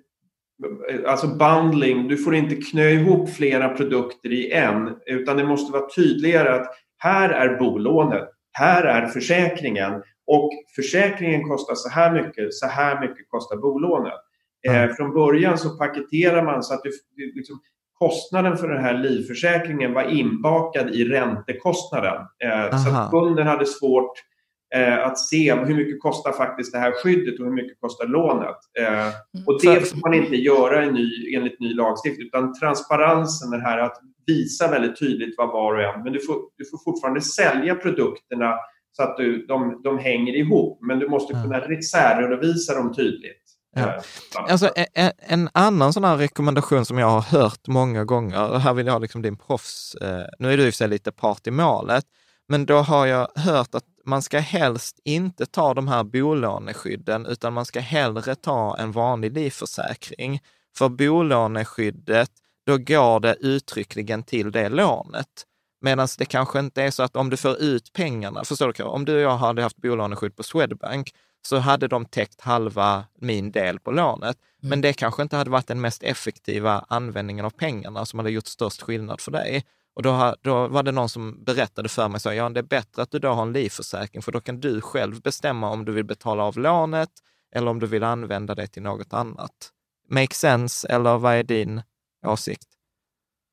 alltså bundling, du får inte knö ihop flera produkter i en, utan det måste vara tydligare att här är bolånet, här är försäkringen och försäkringen kostar så här mycket, så här mycket kostar bolånet. Eh, från början så paketerar man så att du, liksom, kostnaden för den här livförsäkringen var inbakad i räntekostnaden. Eh, så att kunden hade svårt att se hur mycket kostar faktiskt det här skyddet och hur mycket kostar lånet. Eh, mm. och det får man inte göra i ny, enligt ny lagstiftning utan transparensen, det här att visa väldigt tydligt vad var och en, men du får, du får fortfarande sälja produkterna så att du, de, de hänger ihop, men du måste kunna särredovisa dem tydligt. Ja. Eh, alltså, en, en, annan sån här rekommendation som jag har hört många gånger, och här vill jag ha liksom din proffs, eh, nu är du i och för sig lite part i målet, men då har jag hört att man ska helst inte ta de här bolåneskydden, utan man ska hellre ta en vanlig livförsäkring. För bolåneskyddet, då går det uttryckligen till det lånet. Medan det kanske inte är så att om du får ut pengarna, förstår du? Om du och jag hade haft bolåneskydd på Swedbank, så hade de täckt halva min del på lånet. Mm. Men det kanske inte hade varit den mest effektiva användningen av pengarna som hade gjort störst skillnad för dig. Och då, då var det någon som berättade för mig, så ja det är bättre att du då har en livförsäkring, för då kan du själv bestämma om du vill betala av lånet eller om du vill använda det till något annat. Make sense, eller vad är din åsikt?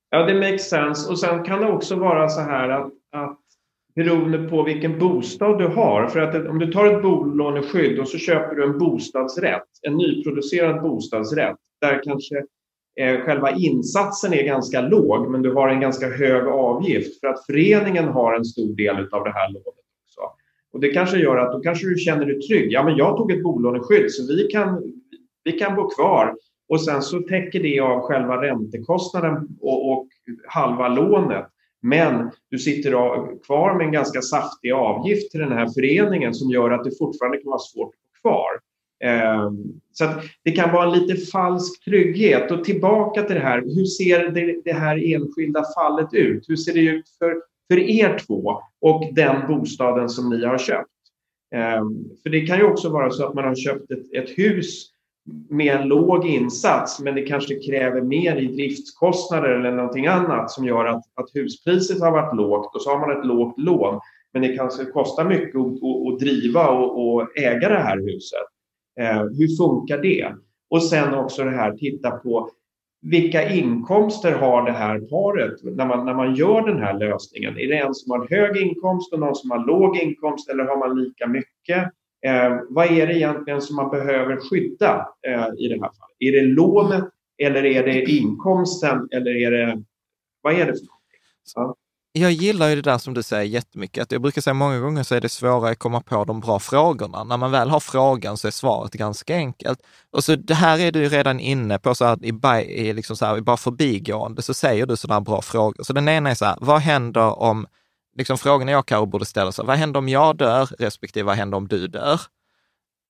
Ja, det makes sense. Och sen kan det också vara så här att, att beroende på vilken bostad du har. För att om du tar ett bolåneskydd och så köper du en bostadsrätt, en nyproducerad bostadsrätt, där kanske Eh, själva insatsen är ganska låg, men du har en ganska hög avgift för att föreningen har en stor del av det här lånet också. Och det kanske gör att då kanske du känner dig trygg. Ja, men jag tog ett bolåneskydd så vi kan, vi kan bo kvar och sen så täcker det av själva räntekostnaden och, och halva lånet. Men du sitter kvar med en ganska saftig avgift till den här föreningen som gör att det fortfarande kan vara svårt att bo kvar. Ehm, så det kan vara en lite falsk trygghet. Och tillbaka till det här, hur ser det, här enskilda fallet ut? Hur ser det ut för, för er två och den bostaden som ni har köpt? Ehm, för det kan ju också vara så att man har köpt ett, ett hus med en låg insats men det kanske kräver mer i driftskostnader eller någonting annat som gör att, att huspriset har varit lågt och så har man ett lågt lån. Men det kanske kostar mycket att, att, att driva och, och, äga det här huset. Eh, hur funkar det? Och sen också det här, titta på vilka inkomster har det här paret när man, när man gör den här lösningen? Är det en som har hög inkomst och någon som har låg inkomst eller har man lika mycket? Eh, vad är det egentligen som man behöver skydda eh, i det här fallet? Är det lånet eller är det inkomsten eller är det vad är det för någonting? Ja. Jag gillar ju det där som du säger jättemycket, att jag brukar säga många gånger så är det svårare att komma på de bra frågorna. När man väl har frågan så är svaret ganska enkelt. Och så det här är du ju redan inne på, så här, i, i, liksom så här, i bara förbigående så säger du sådana bra frågor. Så den ena är så här, vad händer om, liksom frågan jag kanske borde ställa sig, vad händer om jag dör, respektive vad händer om du dör?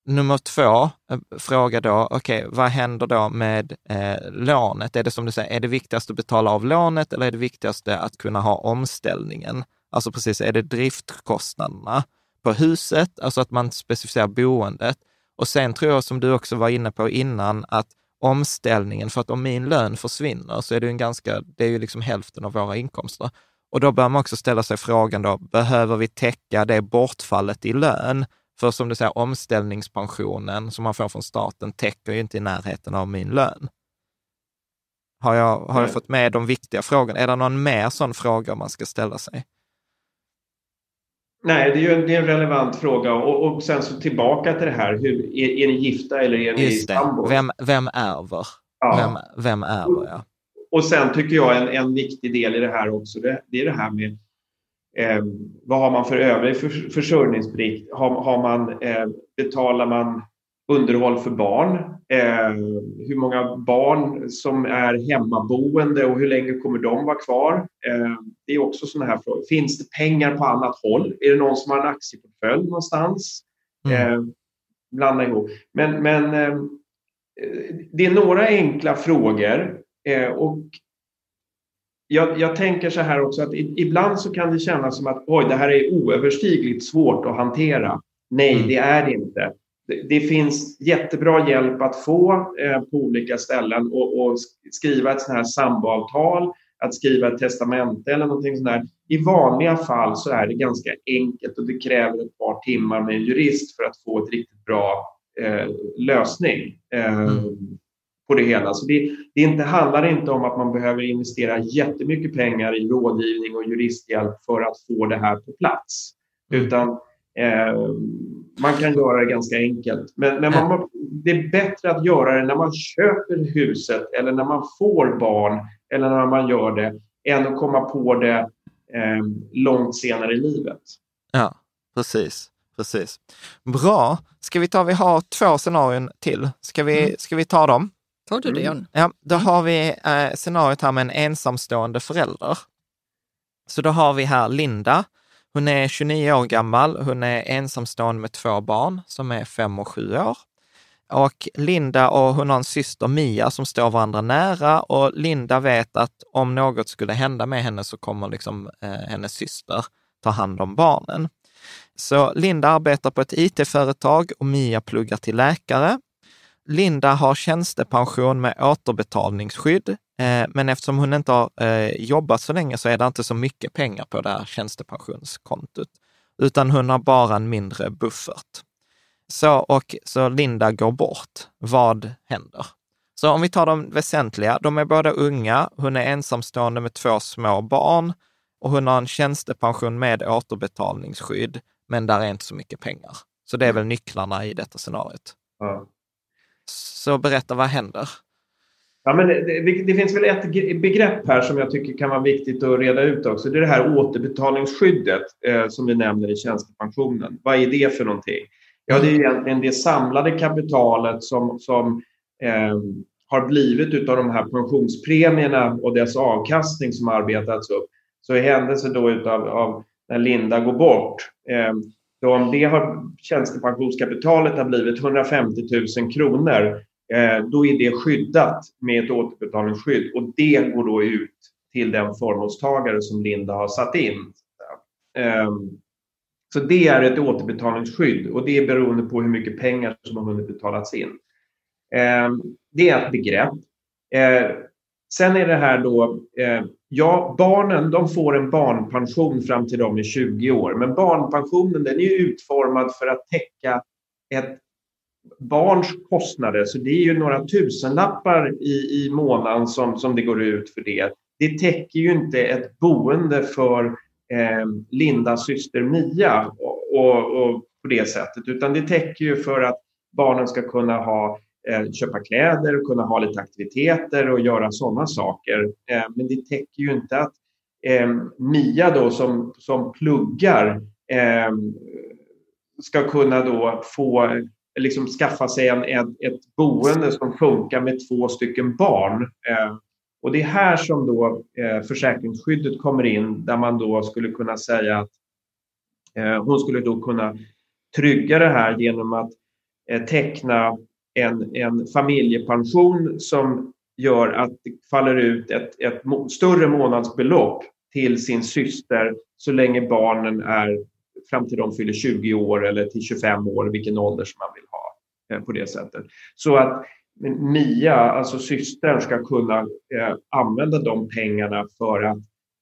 Nummer två, eh, fråga då, okej, okay, vad händer då med eh, lånet? Är det som du säger, är det viktigast att betala av lånet eller är det viktigaste att kunna ha omställningen? Alltså precis, är det driftkostnaderna på huset, alltså att man specificerar boendet? Och sen tror jag, som du också var inne på innan, att omställningen, för att om min lön försvinner så är det ju en ganska, det är ju liksom hälften av våra inkomster. Och då bör man också ställa sig frågan då, behöver vi täcka det bortfallet i lön för som du säger, omställningspensionen som man får från staten täcker ju inte i närheten av min lön. Har jag, har jag fått med de viktiga frågorna? Är det någon mer sån fråga man ska ställa sig? Nej, det är ju en, det är en relevant fråga. Och, och sen så tillbaka till det här, hur, är, är ni gifta eller är ni sambor? Vem, vem ärver? Ja. Vem, vem ärver, ja. Och sen tycker jag en, en viktig del i det här också, det, det är det här med Eh, vad har man för övrig för, försörjningsplikt? Har, har man, eh, betalar man underhåll för barn? Eh, hur många barn som är hemmaboende och hur länge kommer de vara kvar? Eh, det är också sådana här frågor. Finns det pengar på annat håll? Är det någon som har en aktieportfölj någonstans? Mm. Eh, blanda ihop. Men, men eh, det är några enkla frågor eh, och jag, jag, tänker så här också att ibland så kan det kännas som att oj, det här är oöverstigligt svårt att hantera. Nej, mm. det är det inte. Det, det, finns jättebra hjälp att få eh, på olika ställen och, och skriva ett sånt här samboavtal, att skriva ett testamente eller någonting sånt där. I vanliga fall så är det ganska enkelt och det kräver ett par timmar med en jurist för att få ett riktigt bra eh, lösning. Eh, mm på det hela. Så det, det inte, handlar inte om att man behöver investera jättemycket pengar i rådgivning och juristhjälp för att få det här på plats. Utan eh, man kan göra det ganska enkelt. Men, men man, det är bättre att göra det när man köper huset eller när man får barn eller när man gör det än att komma på det eh, långt senare i livet. Ja, precis. Precis. Bra. Ska vi ta, vi har två scenarion till. Ska vi, mm. ska vi ta dem? Tar du det, John? Mm. Ja, då har vi eh, scenariot här med en ensamstående förälder. Så då har vi här Linda. Hon är 29 år gammal. Hon är ensamstående med två barn som är fem och sju år. Och Linda och hon har en syster Mia som står varandra nära och Linda vet att om något skulle hända med henne så kommer liksom, eh, hennes syster ta hand om barnen. Så Linda arbetar på ett IT-företag och Mia pluggar till läkare. Linda har tjänstepension med återbetalningsskydd, eh, men eftersom hon inte har eh, jobbat så länge så är det inte så mycket pengar på det här tjänstepensionskontot, utan hon har bara en mindre buffert. Så, och, så Linda går bort. Vad händer? Så om vi tar de väsentliga, de är båda unga, hon är ensamstående med två små barn och hon har en tjänstepension med återbetalningsskydd, men där är inte så mycket pengar. Så det är väl nycklarna i detta scenariot. Ja. Så berätta, vad händer? Ja, men det, det, finns väl ett begrepp här som jag tycker kan vara viktigt att reda ut också. Det är det här återbetalningsskyddet eh, som vi nämner i tjänstepensionen. Vad är det för någonting? Ja, det är egentligen det samlade kapitalet som, som eh, har blivit av de här pensionspremierna och dess avkastning som arbetats upp. Så i händelse då utav, av när Linda går bort eh, så om det har, tjänstepensionskapitalet har blivit 150 000 kronor, eh, då är det skyddat med ett återbetalningsskydd och det går då ut till den förmånstagare som Linda har satt in. Ehm, så det är ett återbetalningsskydd och det är beroende på hur mycket pengar som har hunnit betalats in. Ehm, det är ett begrepp. Eh, sen är det här då eh, Ja, barnen de får en barnpension fram till de är 20 år, men barnpensionen den är utformad för att täcka ett barns kostnader, så det är ju några tusenlappar i, i månaden som, som det går ut för det. Det täcker ju inte ett boende för eh, Lindas syster Mia och, och, och, på det sättet, utan det täcker ju för att barnen ska kunna ha Eh, köpa kläder och kunna ha lite aktiviteter och göra sådana saker. Eh, men det täcker ju inte att eh, Mia då som, som pluggar ska kunna då få liksom skaffa sig en, ett, ett boende som funkar med två stycken barn. Och det är här som då försäkringsskyddet kommer in där man då skulle kunna säga att hon skulle då kunna trygga det här genom att teckna en, en familjepension som gör att det faller ut ett, ett större månadsbelopp till sin syster så länge barnen är fram till de fyller 20 år eller till 25 år, vilken ålder som man vill ha eh, på det sättet. Så att Mia, alltså systern, ska kunna eh, använda de pengarna för att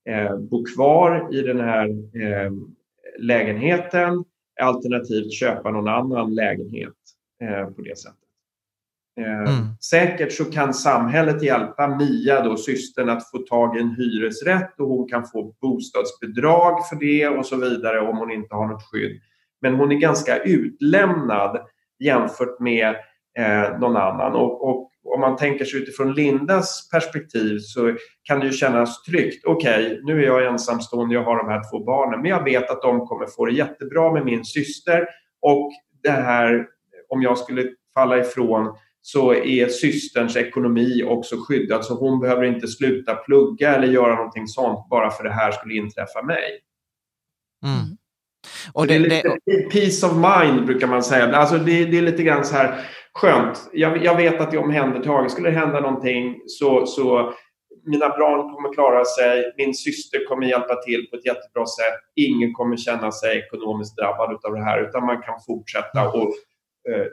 eh, bo kvar i den här eh, lägenheten alternativt köpa någon annan lägenhet eh, på det sättet. Eh, mm. Säkert så kan samhället hjälpa Mia, då, systern, att få tag i en hyresrätt och hon kan få bostadsbidrag för det och så vidare om hon inte har något skydd. Men hon är ganska utlämnad jämfört med eh, någon annan. Och, och, om man tänker sig utifrån Lindas perspektiv så kan det ju kännas tryggt. Okej, okay, nu är jag ensamstående, jag har de här två barnen, men jag vet att de kommer få det jättebra med min syster och det här, om jag skulle falla ifrån så är systerns ekonomi också skyddad så hon behöver inte sluta plugga eller göra någonting sånt bara för det här skulle inträffa mig. Mm. Och det, det, är lite det... peace of mind brukar man säga. Alltså det, det är lite grann så här skönt. Jag, jag vet att jag är omhändertagen. Skulle det hända någonting så, så mina barn kommer klara sig. Min syster kommer hjälpa till på ett jättebra sätt. Ingen kommer känna sig ekonomiskt drabbad av det här utan man kan fortsätta och eh,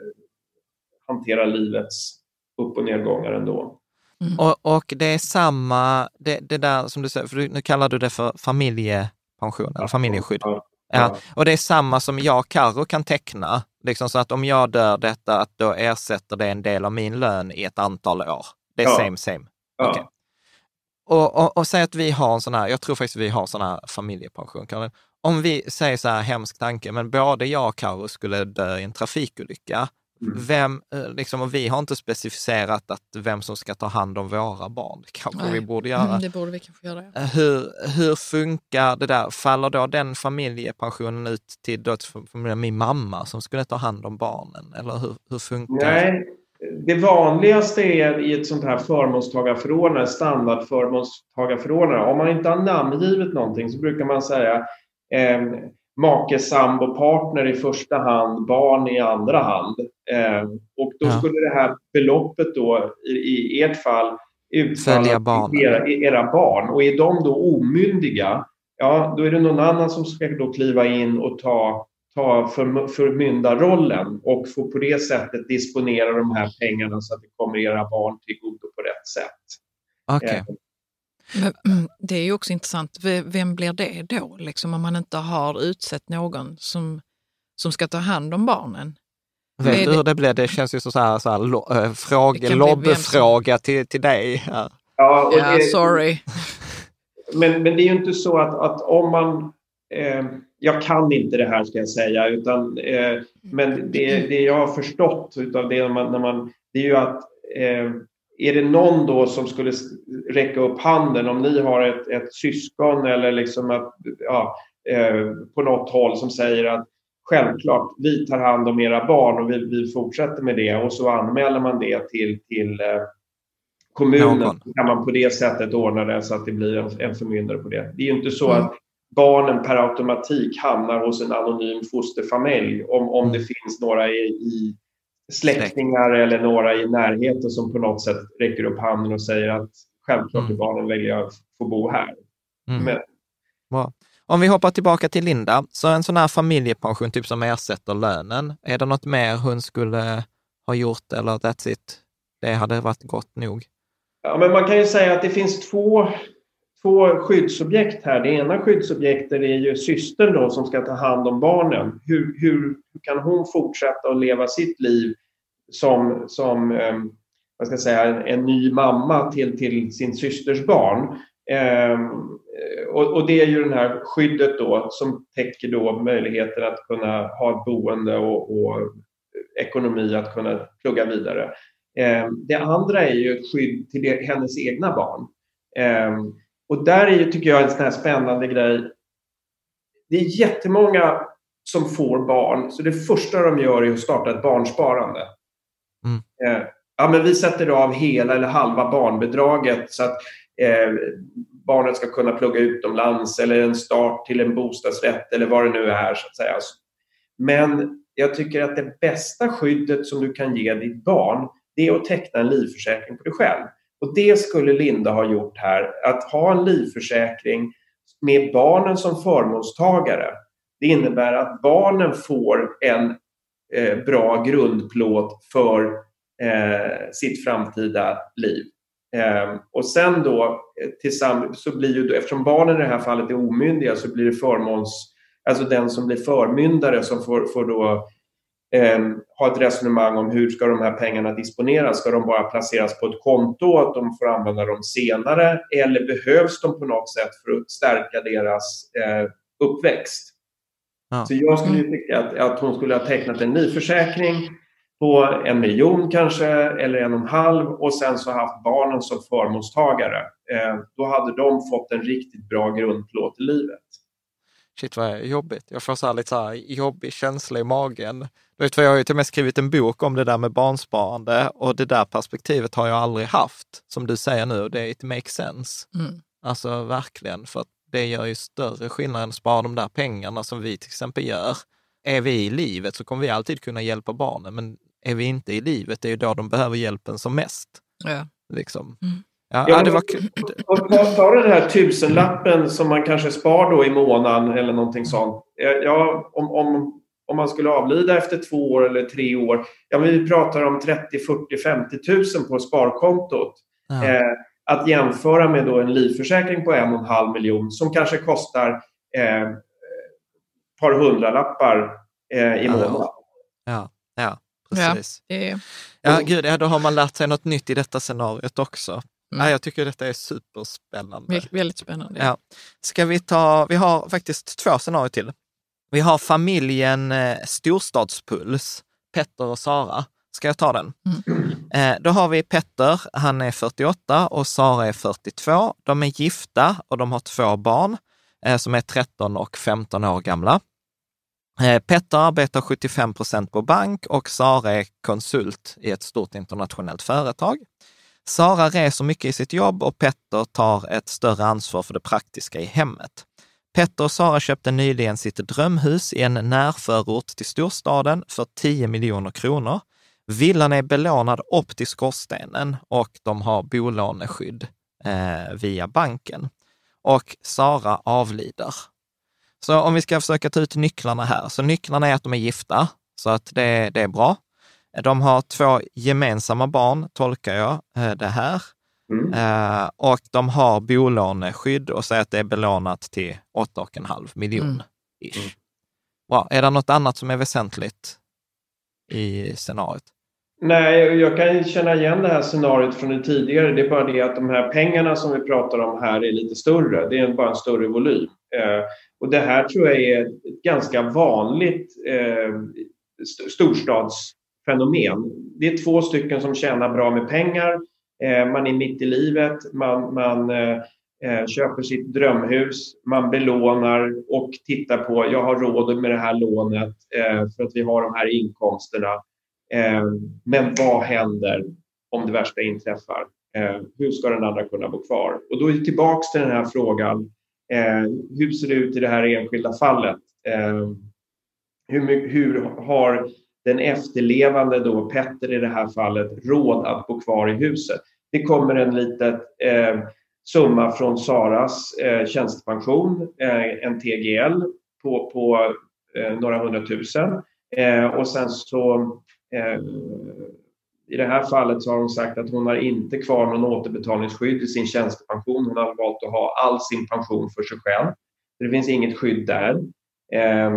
hantera livets upp och nedgångar ändå. Mm. Och, och det är samma, det, det där som du säger, för nu kallar du det för familjepension eller familjeskydd. Ja. Ja. Och det är samma som jag och Karo kan teckna, liksom så att om jag dör detta, att då ersätter det en del av min lön i ett antal år. Det är ja. same same. Ja. Okay. Och, och, och säg att vi har en sån här, jag tror faktiskt vi har sån här familjepension. Om vi säger så här, hemsk tanke, men både jag och Karo skulle dö i en trafikolycka, Mm. Vem, eh, liksom, och vi har inte specificerat att vem som ska ta hand om våra barn. Det kanske Nej. vi borde göra. Mm, det borde vi kanske göra. Ja. Eh, hur, hur funkar det där? Faller då den familjepensionen ut till då, för min mamma som skulle ta hand om barnen? Eller hur, hur funkar Nej. Det vanligaste är i ett sånt här förmånstagarförordnande, standardförmånstagarförordnande, om man inte har namngivit någonting så brukar man säga eh, make, sambo, partner i första hand, barn i andra hand. Eh, och då ja. skulle det här beloppet då i, i ert fall utfalla barn. Era, era barn. Och är de då omyndiga, ja då är det någon annan som ska då kliva in och ta, ta för, förmyndarrollen och få på det sättet disponera de här pengarna så att det kommer era barn till godo på rätt sätt. Okay. Eh, men, det är ju också intressant, vem blir det då, liksom, om man inte har utsett någon som, som ska ta hand om barnen? Vet du hur det blir? Det känns ju så här, så här lo, äh, fråga, lobbfråga till, till dig. Här. Ja, ja det, sorry. Men, men det är ju inte så att, att om man... Eh, jag kan inte det här ska jag säga, utan, eh, men det, det jag har förstått utav det, när man, när man, det är ju att eh, är det någon då som skulle räcka upp handen om ni har ett, ett syskon eller liksom att, ja, eh, på något håll som säger att självklart, vi tar hand om era barn och vi, vi fortsätter med det och så anmäler man det till, till eh, kommunen. Någon. kan man på det sättet ordna det så att det blir en, en förmyndare på det. Det är ju inte så mm. att barnen per automatik hamnar hos en anonym fosterfamilj om, om det mm. finns några i, i släktingar eller några i närheten som på något sätt räcker upp handen och säger att självklart mm. barnen väljer jag att få bo här. Mm. Men... Bra. Om vi hoppar tillbaka till Linda, så en sån här familjepension typ som ersätter lönen, är det något mer hon skulle ha gjort eller that's it? Det hade varit gott nog. Ja, men man kan ju säga att det finns två, två skyddsobjekt här. Det ena skyddsobjektet är ju systern då som ska ta hand om barnen. Hur, hur, hur kan hon fortsätta att leva sitt liv som, som ehm, vad ska jag säga, en, ny mamma till, till sin systers barn? Um, och, och, det är ju det här skyddet då som täcker då möjligheten att kunna ha ett boende och, och ekonomi att kunna plugga vidare. Eh, det andra är ju ett skydd till det, hennes egna barn. Eh, och där är ju, tycker jag, en sån här spännande grej. Det är jättemånga som får barn, så det första de gör är att starta ett barnsparande. Mm. Eh, ja, men vi sätter av hela eller halva barnbidraget så att eh, barnet ska kunna plugga utomlands eller en start till en bostadsrätt eller vad det nu är. så att säga. Men jag tycker att det bästa skyddet som du kan ge ditt barn det är att teckna en livförsäkring på dig själv. Och det skulle Linda ha gjort här. Att ha en livförsäkring med barnen som förmånstagare. Det innebär att barnen får en eh, bra grundplåt för eh, sitt framtida liv. Eh, och sen då eh, tillsammans så blir ju, eftersom barnen i det här fallet är omyndiga så blir det förmåns, alltså den som blir förmyndare som får, får då eh, ha ett resonemang om hur ska de här pengarna disponeras. Ska de bara placeras på ett konto, att de får använda dem senare eller behövs de på något sätt för att stärka deras eh, uppväxt? Ja. Så jag skulle tycka att, att hon skulle ha tecknat en livförsäkring på en miljon kanske, eller en och en halv och sen så haft barnen som förmånstagare. Eh, då hade de fått en riktigt bra grundplåt i livet. Shit vad jobbigt. Jag får så lite så jobbig känsla i magen. Du vet, jag har ju till och med skrivit en bok om det där med barnsparande och det där perspektivet har jag aldrig haft, som du säger nu, och det it makes sense. Mm. Alltså verkligen, för att det gör ju större skillnad än att spara de där pengarna som vi till exempel gör. Är vi i livet så kommer vi alltid kunna hjälpa barnen, men är vi inte i livet, det är ju då de behöver hjälpen som mest. Ja. Liksom. Mm. Ja, ja, det var. Ta den här tusenlappen som man kanske spar då i månaden eller någonting sånt. Ja, om, om, om man skulle avlida efter två år eller tre år. Ja, men vi pratar om 30, 40, 50 tusen på sparkontot. Ja. Eh, att jämföra med då en livförsäkring på en och en halv miljon som kanske kostar eh, ett par hundralappar eh, i månaden. Ja, ja, precis. Ja, det är... ja, gud, ja, då har man lärt sig något nytt i detta scenariot också. Mm. Ja, jag tycker detta är superspännande. Väldigt spännande. Ja. Ska vi ta, vi har faktiskt två scenarier till. Vi har familjen eh, Storstadspuls, Petter och Sara. Ska jag ta den? Mm. Eh, då har vi Petter, han är 48 och Sara är 42. De är gifta och de har två barn eh, som är 13 och 15 år gamla. Eh, Petter arbetar 75 procent på bank och Sara är konsult i ett stort internationellt företag. Sara reser mycket i sitt jobb och Petter tar ett större ansvar för det praktiska i hemmet. Petter och Sara köpte nyligen sitt drömhus i en närförort till storstaden för 10 miljoner kronor. Villan är belånad upp till skorstenen och de har bolåneskydd eh, via banken. Och Sara avlider. Så om vi ska försöka ta ut nycklarna här, så nycklarna är att de är gifta, så att det, det är bra. De har två gemensamma barn, tolkar jag eh, det här. Mm. Uh, och de har bolåneskydd och säger att det är belånat till 8,5 miljoner. Mm. Mm. Wow. Är det något annat som är väsentligt i scenariot? Nej, jag kan känna igen det här scenariot från det tidigare. Det är bara det att de här pengarna som vi pratar om här är lite större. Det är bara en större volym. Uh, och det här tror jag är ett ganska vanligt uh, storstadsfenomen. Det är två stycken som tjänar bra med pengar Eh, Eh, man är mitt i livet, man, man eh, eh, köper sitt drömhus, man belånar och tittar på, jag har råd med det här lånet för att vi har de här inkomsterna. Men vad händer om det värsta inträffar? Hur ska den andra kunna bo kvar? Och då är vi tillbaks till den här frågan. Hur ser det ut i det här enskilda fallet? Hur, hur har den efterlevande, då, Petter i det här fallet, råd att bo kvar i huset? Det kommer en liten eh, summa från Saras eh, tjänstepension, eh, en TGL, på, på eh, några hundratusen. Eh, och sen så eh, i det här fallet så har hon sagt att hon har inte kvar någon återbetalningsskydd i sin tjänstepension. Hon har valt att ha all sin pension för sig själv. Det finns inget skydd där. Eh,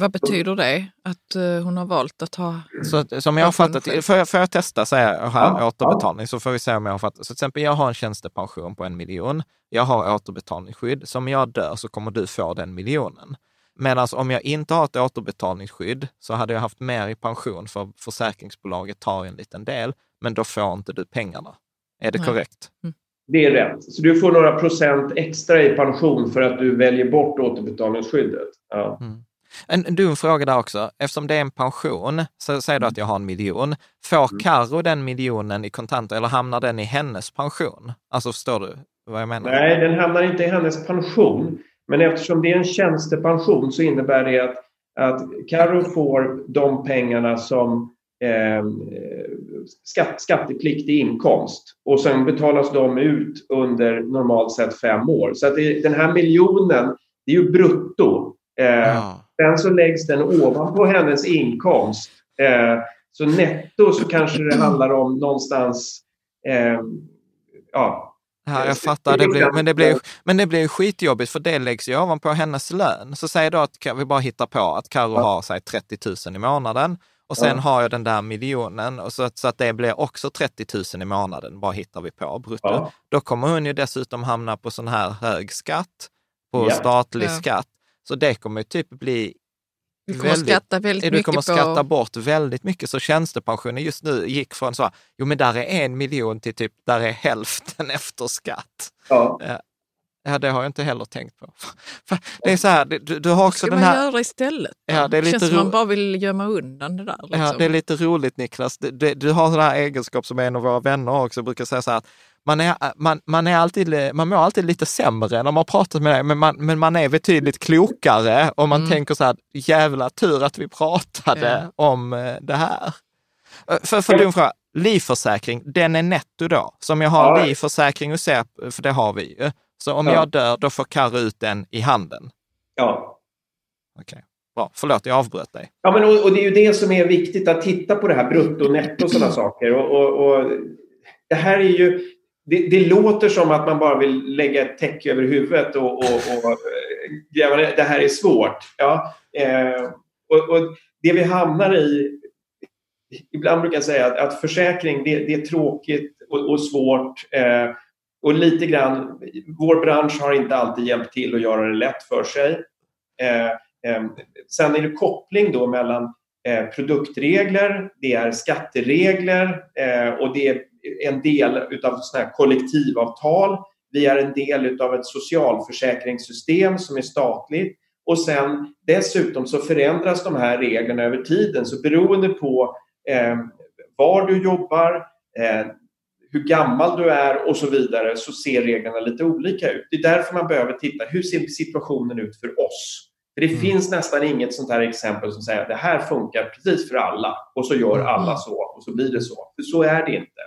vad betyder det, att uh, hon har valt att ha... Så, som jag har fattat, får jag, får jag testa säga här, ja, återbetalning, ja. så får vi se om jag har fattat. Så till exempel, jag har en tjänstepension på en miljon. Jag har återbetalningsskydd. Som jag dör så kommer du få den miljonen. Medan om jag inte har ett återbetalningsskydd så hade jag haft mer i pension för försäkringsbolaget tar en liten del, men då får inte du pengarna. Är det Nej. korrekt? Mm. Det är rätt. Så du får några procent extra i pension för att du väljer bort återbetalningsskyddet. Ja. Mm. En, dum fråga där också. Eftersom det är en pension, så säger du att jag har en miljon. Får mm. Karo den miljonen i kontanter eller hamnar den i hennes pension? Alltså förstår du vad jag menar? Nej, den hamnar inte i hennes pension. Men eftersom det är en tjänstepension så innebär det att, att Karo får de pengarna som eh, skatt, skattepliktig inkomst och sen betalas de ut under normalt sett fem år. Så att det, den här miljonen, det är ju brutto. Eh, ja. Sen så läggs den ovanpå hennes inkomst. Eh, så netto så kanske det handlar om någonstans eh, ja, Ja, jag fattar. Det blir, men, det blir, men det blir skitjobbigt för det läggs ju ovanpå hennes lön. Så säg då att vi bara hittar på att Karo ja. har sig 30 000 i månaden och sen ja. har jag den där miljonen och så, att, så att det blir också 30 000 i månaden, bara hittar vi på brutto. Ja. Då kommer hon ju dessutom hamna på sån här hög skatt, på statlig skatt. Så det kommer typ bli du kommer väldigt, skatta väldigt mycket. Du kommer skatta bort väldigt mycket. Så tjänstepensionen just nu gick från så, jo men där är en miljon till typ, där är hälften efter skatt. Ja. Ja, det har jag inte heller tänkt på. Det är så här, du, du har också den här... Vad ska man göra istället? Ja, det, är det känns som man bara vill gömma undan det där. Liksom. Ja, det är lite roligt Niklas. Du, du, du har sån här egenskap som en av våra vänner också brukar säga så här, man, är, man, man, är alltid, man mår alltid lite sämre när man har pratat med dig, men man, men man är betydligt klokare och man mm. tänker så här, jävla tur att vi pratade ja. om eh, det här. Eh, för, för dum fråga, livförsäkring, den är netto då? Som jag har ja. livförsäkring och SEP, för det har vi ju. Så om ja. jag dör, då får Karro ut den i handen? Ja. Okej. Okay. Bra, förlåt jag avbröt dig. Ja, men och, och, det är ju det som är viktigt, att titta på det här brutto och netto och sådana saker. Och, och, och, det här är ju, det, det, låter som att man bara vill lägga ett täcke över huvudet och, och, och eh, det här är svårt. Ja, eh, och, och, det vi hamnar i, ibland brukar jag säga att, att försäkring det, det, är tråkigt och, och svårt. Eh, och lite grann, vår bransch har inte alltid hjälpt till att göra det lätt för sig. Eh, eh, sen är det koppling då mellan eh, produktregler, det är skatteregler eh, och det är en del utav såna kollektivavtal. Vi är en del av ett socialförsäkringssystem som är statligt. Och sen dessutom så förändras de här reglerna över tiden. Så beroende på eh, var du jobbar, eh, hur gammal du är och så vidare så ser reglerna lite olika ut. Det är därför man behöver titta, hur ser situationen ut för oss? För det mm. finns nästan inget sånt här exempel som säger att det här funkar precis för alla och så gör mm. alla så och så blir det så. För så är det inte.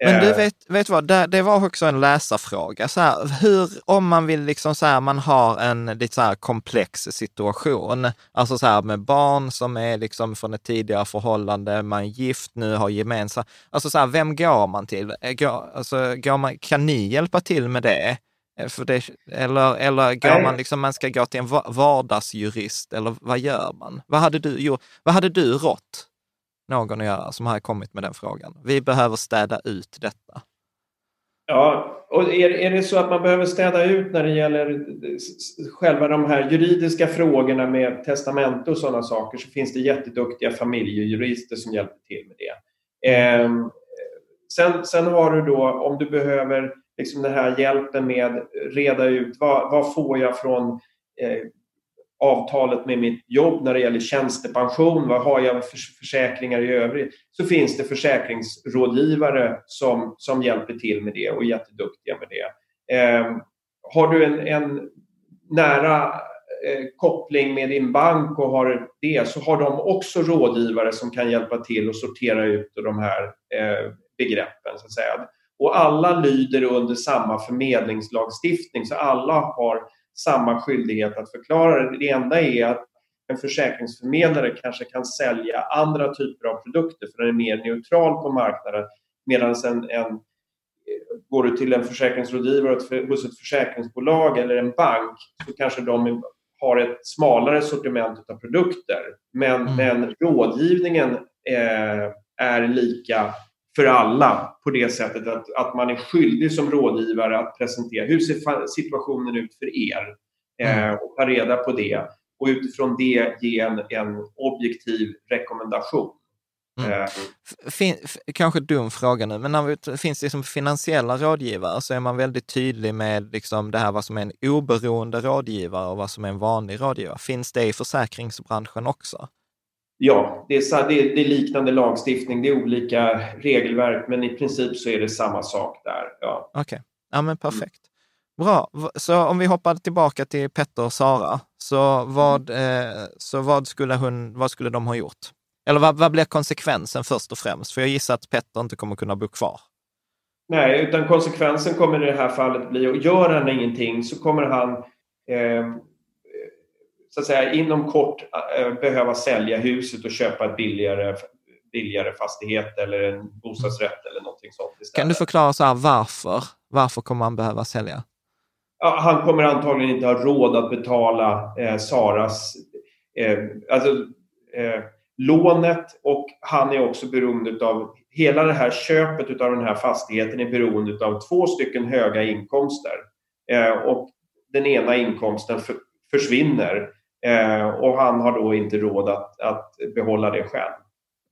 Men du eh. vet, vet vad, det, det var också en läsarfråga. Så här, hur, om man vill liksom så här, man har en lite så här komplex situation, alltså så här med barn som är liksom från ett tidigare förhållande, man är gift nu, har gemensamt, alltså så här, vem går man till? Eh, går, alltså, går man, kan ni hjälpa till med det? Eh, för det eller, eller går man liksom, man ska gå till en vardagsjurist, eller vad gör man? Vad hade du gjort? Vad hade du rått? Någon att göra som har kommit med den frågan. Vi behöver städa ut detta. Ja, och är, är det så att man behöver städa ut när det gäller själva de här juridiska frågorna med testamente och sådana saker så finns det jätteduktiga familjejurister som hjälper till med det. Eh, sen, sen har du då, om du behöver liksom den här hjälpen med reda ut vad, vad får jag från eh, avtalet med mitt jobb när det gäller tjänstepension, vad har jag för försäkringar i övrigt, så finns det försäkringsrådgivare som, som hjälper till med det och är jätteduktiga med det. Eh, har du en, en nära eh, koppling med din bank och har det så har de också rådgivare som kan hjälpa till och sortera ut de här eh, begreppen. Så att säga. Och alla lyder under samma förmedlingslagstiftning så alla har samma skyldighet att förklara det. Det enda är att en försäkringsförmedlare kanske kan sälja andra typer av produkter för den är mer neutral på marknaden medan en, en går du till en försäkringsrådgivare hos ett försäkringsbolag eller en bank så kanske de har ett smalare sortiment av produkter. Men, mm. men rådgivningen eh, är lika för alla på det sättet att, att man är skyldig som rådgivare att presentera hur ser situationen ut för er eh, mm. och ta reda på det. och utifrån det ge en, en objektiv rekommendation. Mm. Eh, fin, kanske dum fråga nu, men när det finns liksom finansiella rådgivare så är man väldigt tydlig med liksom det här vad som är en oberoende rådgivare och vad som är en vanlig rådgivare. Finns det i försäkringsbranschen också? Ja, det är, det, är, det är, liknande lagstiftning, det är olika regelverk, men i princip så är det samma sak där. Ja. Okej, okay. ja men perfekt. Bra, så om vi hoppar tillbaka till Petter och Sara, så vad, eh, så vad, skulle, hon, vad skulle de ha gjort? Eller vad, vad blir konsekvensen först och främst? För jag gissar att Petter inte kommer kunna bo kvar. Nej, utan konsekvensen kommer i det här fallet bli, och gör han ingenting så kommer han eh, så att säga inom kort eh, behöva sälja huset och köpa ett billigare, billigare fastighet eller en bostadsrätt eller någonting sånt istället. Kan du förklara så här, varför? Varför kommer han behöva sälja? Ja, han kommer antagligen inte ha råd att betala eh, Saras eh, alltså, eh, lånet och han är också beroende av hela det här köpet av den här fastigheten är beroende av två stycken höga inkomster. Eh, och den ena inkomsten för, försvinner eh, och han har då inte råd att, att behålla det själv.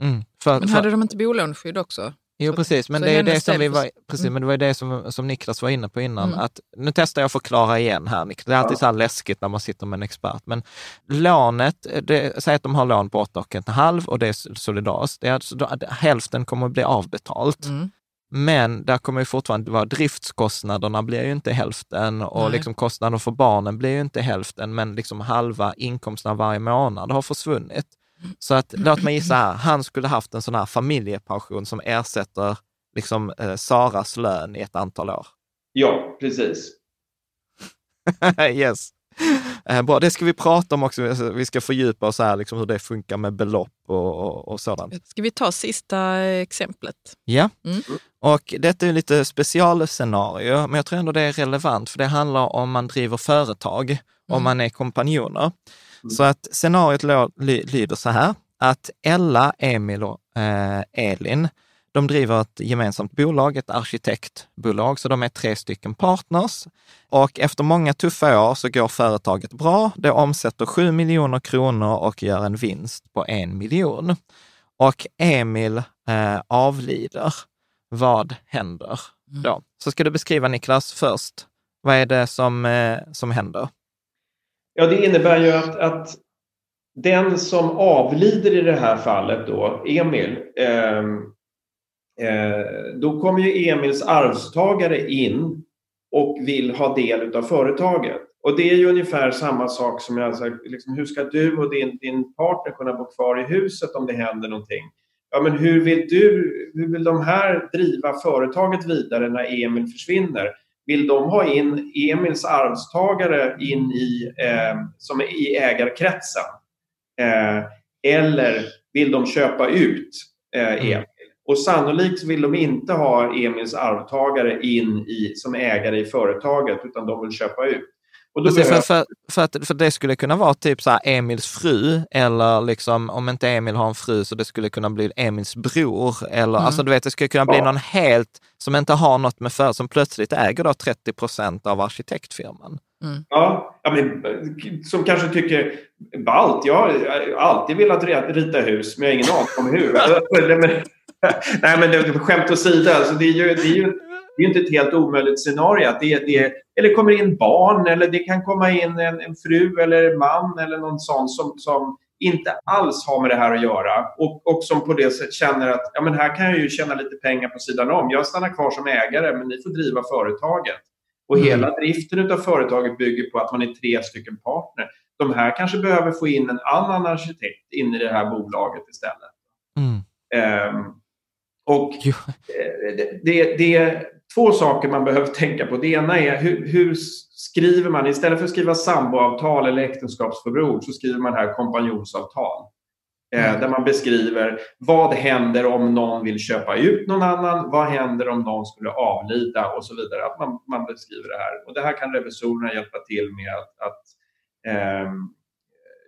Mm, för, Men hade för... de inte bolåneskydd också? Jo, precis. Men det, är det som vi var, precis, men det var det som, som Niklas var inne på innan. Mm. Att, nu testar jag att förklara igen här, Niklas. Det är alltid ja. så här läskigt när man sitter med en expert. Men lånet, det, säg att de har lån på 8,5 och det är solidariskt. Det är alltså, då, hälften kommer att bli avbetalt. Mm. Men där kommer ju fortfarande vara driftskostnaderna blir ju inte hälften och liksom kostnaden för barnen blir ju inte hälften, men liksom halva inkomsterna varje månad har försvunnit. Så att, låt mig gissa här, han skulle haft en sån här familjepension som ersätter liksom, eh, Saras lön i ett antal år. Ja, precis. yes. Eh, bra, det ska vi prata om också. Vi ska fördjupa oss här, liksom hur det funkar med belopp och, och, och sådant. Ska vi ta sista exemplet? Ja, mm. och detta är lite specialscenario, men jag tror ändå det är relevant, för det handlar om man driver företag, mm. om man är kompanjoner. Så att scenariot lyder så här, att Ella, Emil och eh, Elin, de driver ett gemensamt bolag, ett arkitektbolag, så de är tre stycken partners. Och efter många tuffa år så går företaget bra. Det omsätter 7 miljoner kronor och gör en vinst på en miljon. Och Emil eh, avlider. Vad händer då? Mm. Så ska du beskriva, Niklas, först. Vad är det som, eh, som händer? Ja, det innebär ju att, att den som avlider i det här fallet då, Emil, eh, eh, Eh, då kommer ju Emils arvstagare in och vill ha del av företaget. Och det är ju ungefär samma sak som jag sagt, liksom, hur ska du och din, din partner kunna bo kvar i huset om det händer någonting? Ja, men hur vill du, hur vill de här driva företaget vidare när Emil försvinner? Vill de ha in Emils arvstagare in i, eh, som är i ägarkretsen? Eh, eller vill de köpa ut eh. Emil? Och sannolikt vill de inte ha Emils arvtagare in i, som ägare i företaget utan de vill köpa ut. Och då alltså, behöver... för, för, att, för det skulle kunna vara typ så här Emils fru, eller liksom, om inte Emil har en fru så det skulle kunna bli Emils bror. Eller, mm. Alltså du vet, det skulle kunna bli ja. någon helt, som inte har något med för, som plötsligt äger då 30 procent av arkitektfirman. Mm. Ja, ja men, som kanske tycker, ballt, jag har alltid velat rita hus, men jag har ingen aning om hur. Nej, men skämt åsido, alltså, det är ju, det är ju det är inte ett helt omöjligt scenario. Att det, det, eller kommer in barn eller det kan komma in en, en fru eller man eller någon sån som, som inte alls har med det här att göra och, och som på det sättet känner att ja, men här kan jag ju tjäna lite pengar på sidan om. Jag stannar kvar som ägare men ni får driva företaget. Och mm. hela driften av företaget bygger på att man är tre stycken partner. De här kanske behöver få in en annan arkitekt in i det här bolaget istället. Mm. Um, och det, det, det, två saker man behöver tänka på. Det ena är hur, hur skriver man, istället för att skriva samboavtal eller äktenskapsförord så skriver man här kompanjonsavtal. Eh, mm. där man beskriver vad händer om någon vill köpa ut någon annan, vad händer om någon skulle avlida och så vidare. Att man, man beskriver det här. Och det här kan revisorerna hjälpa till med att, att eh,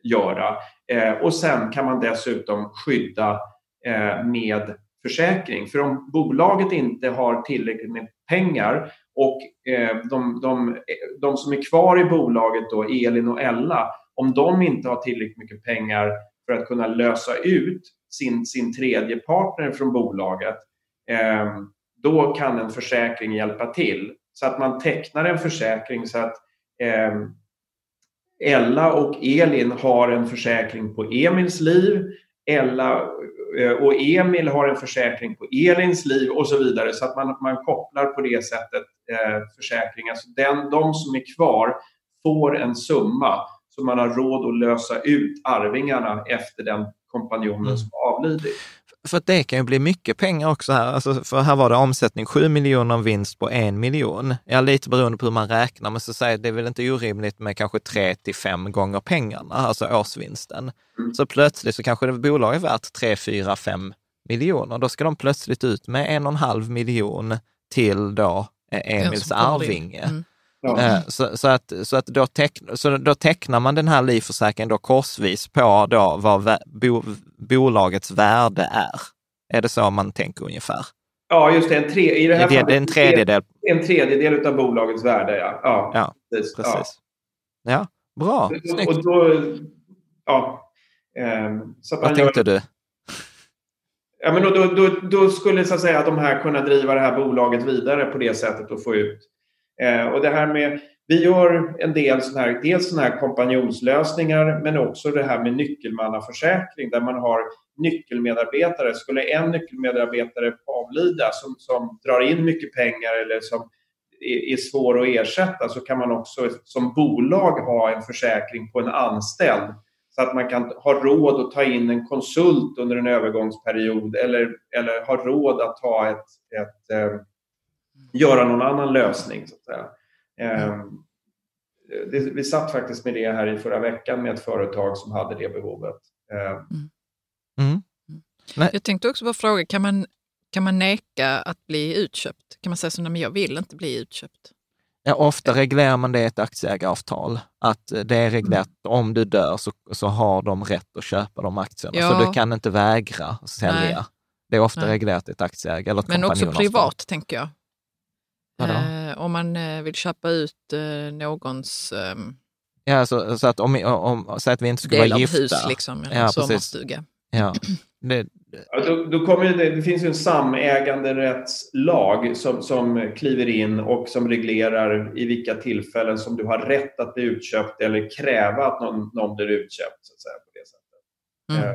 göra. Eh, och sen kan man dessutom skydda eh, med försäkring. För om bolaget inte har tillräckligt med pengar och eh, de, de, de som är kvar i bolaget, då, Elin och Ella, om de inte har tillräckligt mycket pengar för att kunna lösa ut sin, sin tredje partner från bolaget, eh, då kan en försäkring hjälpa till. Så att man tecknar en försäkring så att eh, Ella och Elin har en försäkring på Emils liv. Ella eh, och Emil har en försäkring på Elins liv och så vidare. Så att man, man kopplar på det sättet eh, försäkringar. Så den, de som är kvar får en summa så man har råd att lösa ut arvingarna efter den kompanjonen mm. som avlidit. För det kan ju bli mycket pengar också här. Alltså, för här var det omsättning 7 miljoner och vinst på en miljon. Ja, lite beroende på hur man räknar, men så säger det är väl inte orimligt med kanske tre till fem gånger pengarna, alltså årsvinsten. Mm. Så plötsligt så kanske det bolaget är värt 3, 4, 5 miljoner. Då ska de plötsligt ut med en och en halv miljon till då eh, Emils arvinge. Mm. Ja. Så, så, att, så, att då tecknar, så då tecknar man den här livförsäkringen då korsvis på då vad bo, bolagets värde är. Är det så man tänker ungefär? Ja, just det. En, tre, i det här det, fallet, en tredjedel. En tredjedel av bolagets värde, ja. Ja, ja precis. precis. Ja. ja, bra. Snyggt. Och då, ja, um, så vad tänkte gör, du? Ja, men då, då, då, då, skulle så att säga de här kunna driva det här bolaget vidare på det sättet och få ut Eh, och det här med, vi gör en del sådana här, dels sådana här kompanjonslösningar men också det här med nyckelmannaförsäkring där man har nyckelmedarbetare. Skulle en nyckelmedarbetare avlida som, som drar in mycket pengar eller som är, är svår att ersätta så kan man också som bolag ha en försäkring på en anställd så att man kan ha råd att ta in en konsult under en övergångsperiod eller, eller ha råd att ta ett, ett eh, göra någon annan lösning. Så att säga. Eh, det, vi satt faktiskt med det här i förra veckan med ett företag som hade det behovet. Eh. Mm. Mm. Mm. Jag tänkte också på fråga, kan man, kan man neka att bli utköpt? Kan man säga så, nej men jag vill inte bli utköpt? Ja, ofta reglerar man det i ett aktieägaravtal, att det är reglerat mm. om du dör så, så har de rätt att köpa de aktierna. Ja. Så du kan inte vägra sälja. Nej. Det är ofta Nej. reglerat i ett aktieägare eller ett Men också privat, tänker jag. Eh, om man eh, vill köpa ut eh, någons ehm, Ja, så, så, att om, om, så att vi inte skulle vara gifta. hus liksom, eller ja, sommarstuga. Ja. Det, ja, då, då kommer det, det finns ju en samäganderättslag som, som kliver in och som reglerar i vilka tillfällen som du har rätt att bli utköpt eller kräva att någon, någon blir utköpt. Så att säga, på det sättet. Mm. Eh.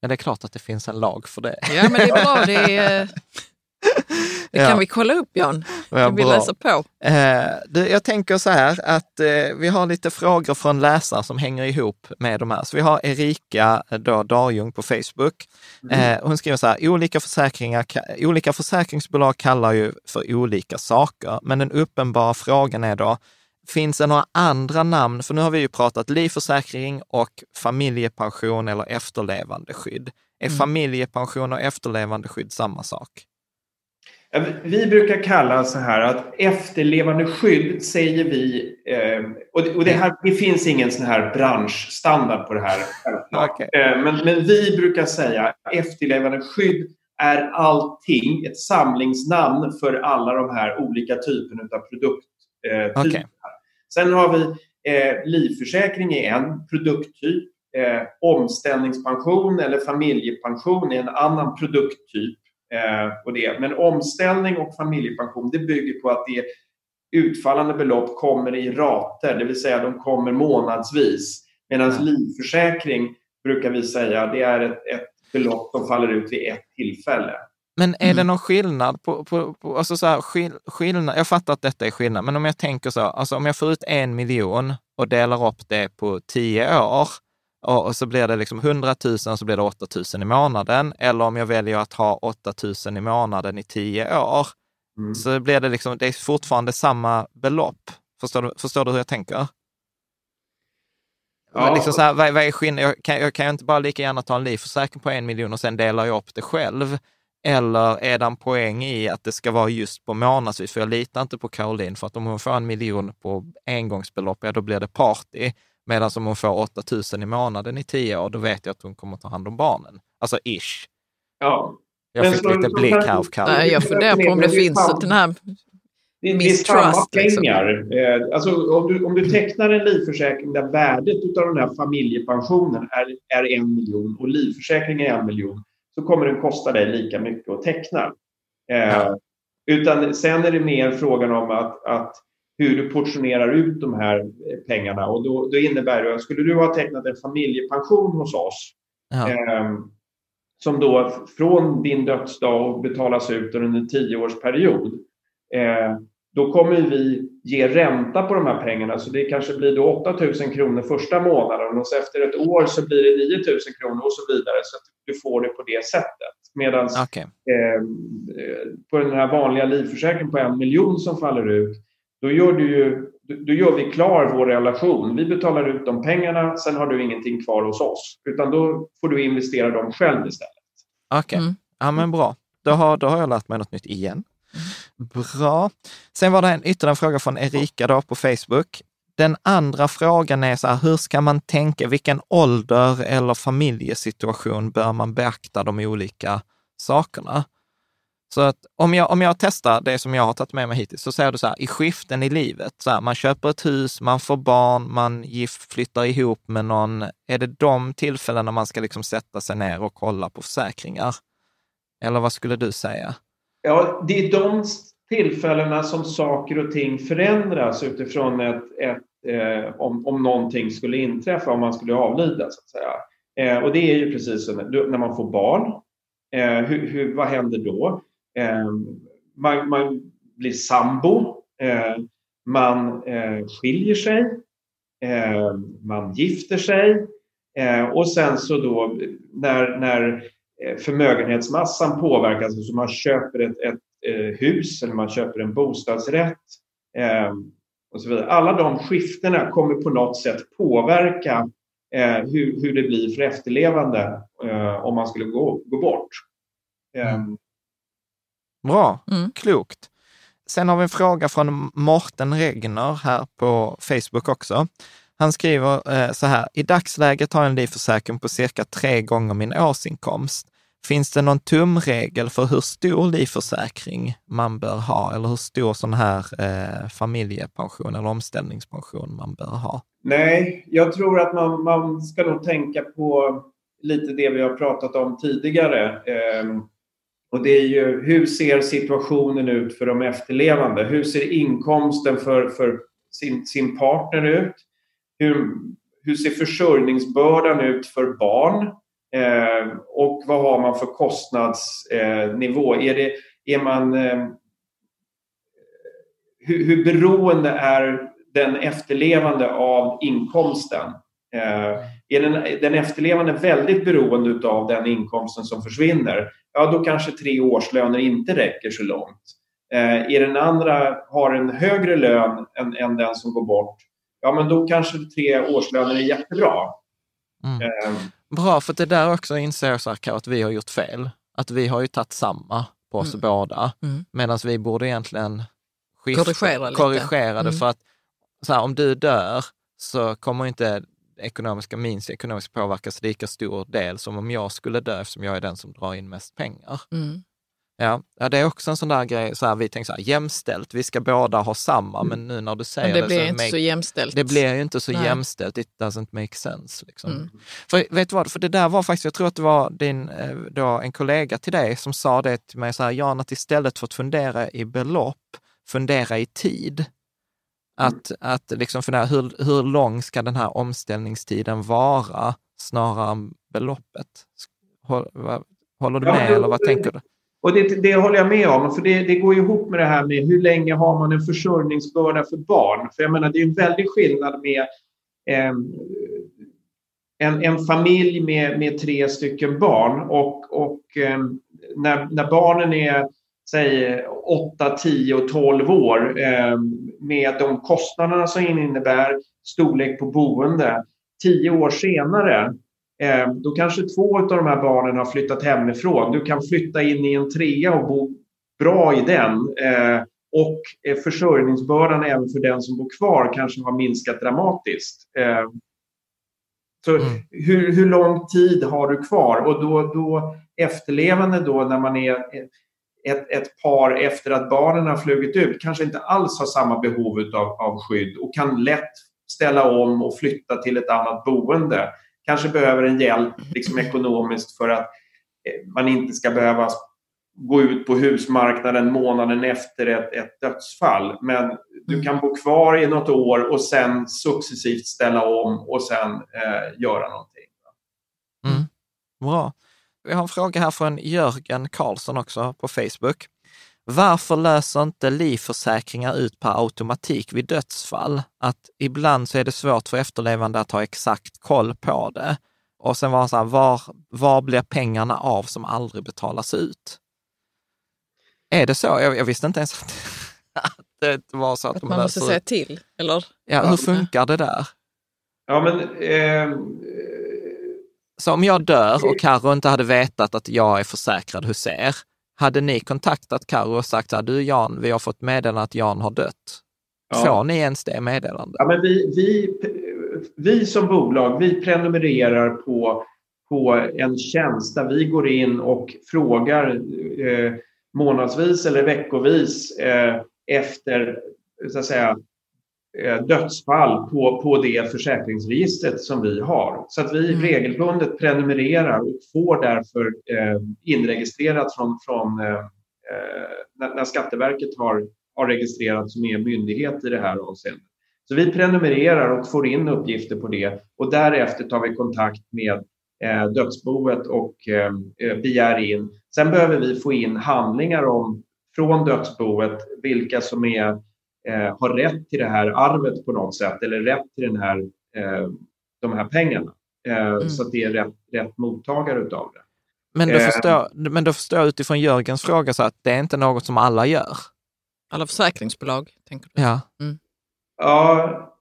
Ja, det är klart att det finns en lag för det. Ja, men det är bra. Det är, Det kan ja. vi kolla upp Jan. Ja, vi läser på. Eh, jag tänker så här att eh, vi har lite frågor från läsare som hänger ihop med de här. Så vi har Erika eh, då, Darjung på Facebook. Mm. Eh, hon skriver så här, olika, försäkringar, olika försäkringsbolag kallar ju för olika saker, men den uppenbara frågan är då, Finns det några andra namn? För nu har vi ju pratat livförsäkring och familjepension eller efterlevandeskydd. Är mm. familjepension och efterlevandeskydd samma sak? Vi brukar kalla så här att efterlevande skydd säger vi, eh, och det, här, det finns ingen sån här branschstandard på det här. okay. Eh, men, men vi brukar säga efterlevande skydd är allting, ett samlingsnamn för alla de här olika typerna av produkttyper. Eh, okay. Sen har vi livförsäkring är en produkttyp, omställningspension eller familjepension är en annan produkttyp. Eh, och det. Men omställning och familjepension det bygger på att det utfallande belopp kommer i rater, det vill säga de kommer månadsvis. Medan livförsäkring brukar vi säga det är ett, ett belopp som faller ut vid ett tillfälle. Men är det mm. någon skillnad på, på, på alltså så här, skill, skillnad, jag fattar att detta är skillnad, men om jag tänker så, alltså om jag får ut en miljon och delar upp det på tio år, och så blir det liksom 100 000 så blir det 8 000 i månaden. Eller om jag väljer att ha 8 000 i månaden i tio år, mm. så blir det liksom, det är fortfarande samma belopp. Förstår du, förstår du hur jag tänker? Ja. Liksom så här, vad, vad är? Jag kan, jag kan inte bara lika gärna ta en livförsäkring på en miljon och sen delar jag upp det själv. Eller är det en poäng i att det ska vara just på månadsvis? För jag litar inte på Caroline, för att om hon får en miljon på engångsbelopp, ja då blir det party. Medan om hon får 8 000 i månaden i tio år, då vet jag att hon kommer ta hand om barnen. Alltså ish. Ja. Jag fick lite blick här av Kalle. Jag funderar på om det finns den här det, det är samma liksom. pengar. Liksom. Alltså, om, du, om du tecknar en livförsäkring där värdet av den här familjepensionen är, är en miljon och livförsäkringen är en miljon så kommer den kosta dig lika mycket att teckna. Ja. utan sen är det mer frågan om att, att hur du portionerar ut de här pengarna. Och då, då innebär det, skulle du ha tecknat en familjepension hos oss eh, som då från din dödsdag betalas ut under en tioårsperiod. Eh, då kommer vi ge ränta på de här pengarna så det kanske blir då 8 000 kronor första månaden och så efter ett år så blir det 9 000 kronor och så vidare så att du får det på det sättet. Medan okay. eh, på den här vanliga livförsäkringen på en miljon som faller ut då gör, du ju, då gör vi klar vår relation. Vi betalar ut de pengarna, sen har du ingenting kvar hos oss. Utan då får du investera dem själv istället. Okej, okay. mm. ja men bra. Då har, då har jag lärt mig något nytt igen. Bra. Sen var det en ytterligare en fråga från Erika då på Facebook. Den andra frågan är så här, hur ska man tänka? Vilken ålder eller familjesituation bör man beakta de olika sakerna? Så att om jag, om jag testar det som jag har tagit med mig hittills, så säger du så här, i skiften i livet, så här, man köper ett hus, man får barn, man gift, flyttar ihop med någon. Är det de tillfällena man ska liksom sätta sig ner och kolla på försäkringar? Eller vad skulle du säga? Ja, det är de tillfällena som saker och ting förändras utifrån ett, ett eh, om, om någonting skulle inträffa, om man skulle avlida. Så att säga. Eh, och det är ju precis som när man får barn. Eh, hur, hur, vad händer då? Eh, man, man, blir sambo, eh, man eh, skiljer sig, ehm, man gifter sig ehm, och sen så då när, när eh, förmögenhetsmassan påverkas, så alltså man köper ett, ett eh, hus eller man köper en bostadsrätt ehm, och så vidare. Alla de skiftena kommer på något sätt påverka eh, hur, hur det blir för efterlevande om man skulle gå, gå bort. Mm. Bra, mm. klokt. Sen har vi en fråga från Morten Regner här på Facebook också. Han skriver eh, så här, i dagsläget har jag en livförsäkring på cirka tre gånger min årsinkomst. Finns det någon tumregel för hur stor livförsäkring man bör ha eller hur stor sån här eh, familjepension eller omställningspension man bör ha? Nej, jag tror att man, man ska nog tänka på lite det vi har pratat om tidigare. Eh, och det är ju hur ser situationen ut för de efterlevande? Hur ser inkomsten för, för sin, sin partner ut? Hur, hur ser försörjningsbördan ut för barn? Eh, och vad har man för kostnadsnivå? Eh, är, det, är man... Eh, hur, hur beroende är den efterlevande av inkomsten? Eh, är den, den efterlevande väldigt beroende av den inkomsten som försvinner, ja då kanske tre årslöner inte räcker så långt. Eh, är den andra har en högre lön än, än den som går bort, ja men då kanske tre årslöner är jättebra. Mm. Eh. Bra, för det där också inser jag så här, att vi har gjort fel. Att vi har ju tagit samma på oss mm. båda, mm. medan vi borde egentligen skifta, korrigera, korrigera det. Mm. För att så här, om du dör så kommer inte ekonomiska, min ekonomiska påverkas lika stor del som om jag skulle dö, eftersom jag är den som drar in mest pengar. Mm. Ja, det är också en sån där grej, så här, vi tänker så här, jämställt, vi ska båda ha samma, mm. men nu när du säger det, det blir så, inte make, så jämställt. Det blir ju inte så Nej. jämställt, it doesn't make sense. Liksom. Mm. För vet du vad, för det där var faktiskt, jag tror att det var din, eh, då, en kollega till dig som sa det till mig, så här, Jan, att istället för att fundera i belopp, fundera i tid. Att, att liksom fundera, hur, hur lång ska den här omställningstiden vara snarare än beloppet? Håller du med ja, eller vad tänker du? Och det, det håller jag med om, för det, det går ihop med det här med hur länge har man en försörjningsbörda för barn? För jag menar, det är en väldig skillnad med eh, en, en familj med, med tre stycken barn och, och eh, när, när barnen är säg 8, 10 och 12 år eh, med de kostnaderna som innebär storlek på boende. Tio år senare, eh, då kanske två av de här barnen har flyttat hemifrån. Du kan flytta in i en trea och bo bra i den. Eh, och försörjningsbördan även för den som bor kvar kanske har minskat dramatiskt. Så mm. hur, hur lång tid har du kvar? Och då, då efterlevande då när man är ett, ett par efter att barnen har flugit ut kanske inte alls har samma behov av, av skydd och kan lätt ställa om och flytta till ett annat boende. Kanske behöver en hjälp liksom, ekonomiskt för att eh, man inte ska behöva gå ut på husmarknaden månaden efter ett, ett dödsfall. Men du kan bo kvar i något år och sen successivt ställa om och sen eh, göra någonting. Mm. Bra. Vi har en fråga här från Jörgen Karlsson också på Facebook. Varför löser inte livförsäkringar ut per automatik vid dödsfall? Att ibland så är det svårt för efterlevande att ha exakt koll på det. Och sen var han så här, var, var blir pengarna av som aldrig betalas ut? Är det så? Jag, jag visste inte ens att, det var så att, att man måste säga till, eller? Ja, hur funkar det där? Ja, men... Eh, så om jag dör och Karo inte hade vetat att jag är försäkrad hos er, hade ni kontaktat Karo och sagt så här, du Jan, vi har fått meddelande att Jan har dött. Ja. Får ni ens det meddelandet? Ja, men vi, vi, vi som bolag, vi prenumererar på, på en tjänst där vi går in och frågar eh, månadsvis eller veckovis eh, efter så att säga, dödsfall på, på det försäkringsregistret som vi har. Så att vi mm. regelbundet prenumererar och får därför eh, inregistrerat från, från eh, eh, när, när Skatteverket har, har registrerat som är myndighet i det här avseendet. Så vi prenumererar och får in uppgifter på det och därefter tar vi kontakt med eh, dödsboet och eh, eh, begär in. Sen behöver vi få in handlingar om, från dödsboet vilka som är, eh, har rätt till det här arvet på något sätt eller rätt till den här, eh, de här pengarna. Eh, mm. Så att det är rätt, rätt mottagare utav det. Men då, förstår, men då förstår jag utifrån Jörgens fråga så att det är inte något som alla gör? Alla försäkringsbolag, tänker du? Ja. Mm. Ja,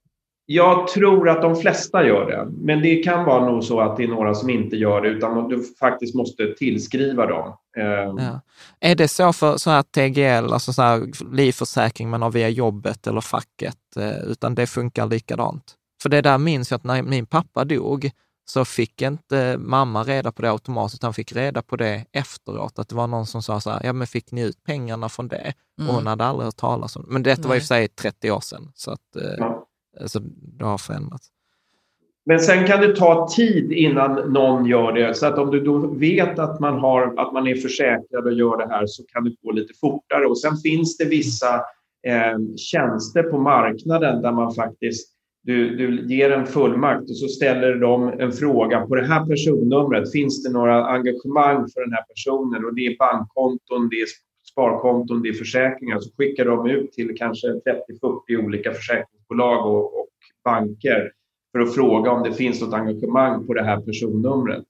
jag tror att de flesta gör det, men det kan vara nog så att det är några som inte gör det, utan du faktiskt måste tillskriva dem. Ehm. Ja. Är det så för så här TGL, alltså så här livförsäkring man har via jobbet eller facket, eh, utan det funkar likadant? För det där minns jag att när min pappa dog, så fick inte mamma reda på det automatiskt, utan fick reda på det efteråt. Att det var någon som sa så här, ja men fick ni ut pengarna från det? Mm. Och hon hade aldrig hört talas om det. Men detta Nej. var i och för sig 30 år sedan. Så att, eh, ja. Alltså, det har förändrats. Men sen kan det ta tid innan någon gör det. Så att om du då vet att man, har, att man är försäkrad och gör det här så kan det gå lite fortare. Och sen finns det vissa eh, tjänster på marknaden där man faktiskt du, du ger en fullmakt och så ställer de en fråga på det här personnumret. Finns det några engagemang för den här personen? Och det är bankkonton, det är sparkonton, det är försäkringar. Så skickar de ut till kanske 30-40 olika försäkringsbolag och, och banker för att fråga om det finns något engagemang på det här personnumret.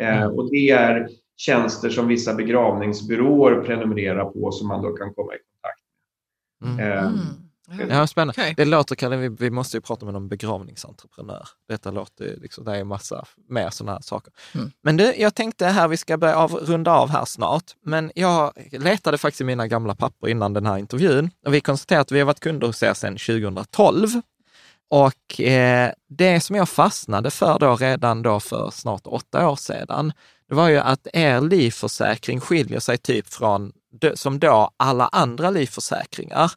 Eh, mm. och det är tjänster som vissa begravningsbyråer prenumererar på som man då kan komma i kontakt med. Mm. Eh, mm. Ja, spännande. Okay. Det låter, Kalle, vi, vi måste ju prata med någon begravningsentreprenör. Detta låter liksom, det är massa mer sådana här saker. Mm. Men du, jag tänkte här, vi ska börja av, runda av här snart, men jag letade faktiskt i mina gamla papper innan den här intervjun och vi konstaterade att vi har varit kunder hos er sedan 2012. Och eh, det som jag fastnade för då redan då för snart åtta år sedan, det var ju att er livförsäkring skiljer sig typ från, som då alla andra livförsäkringar.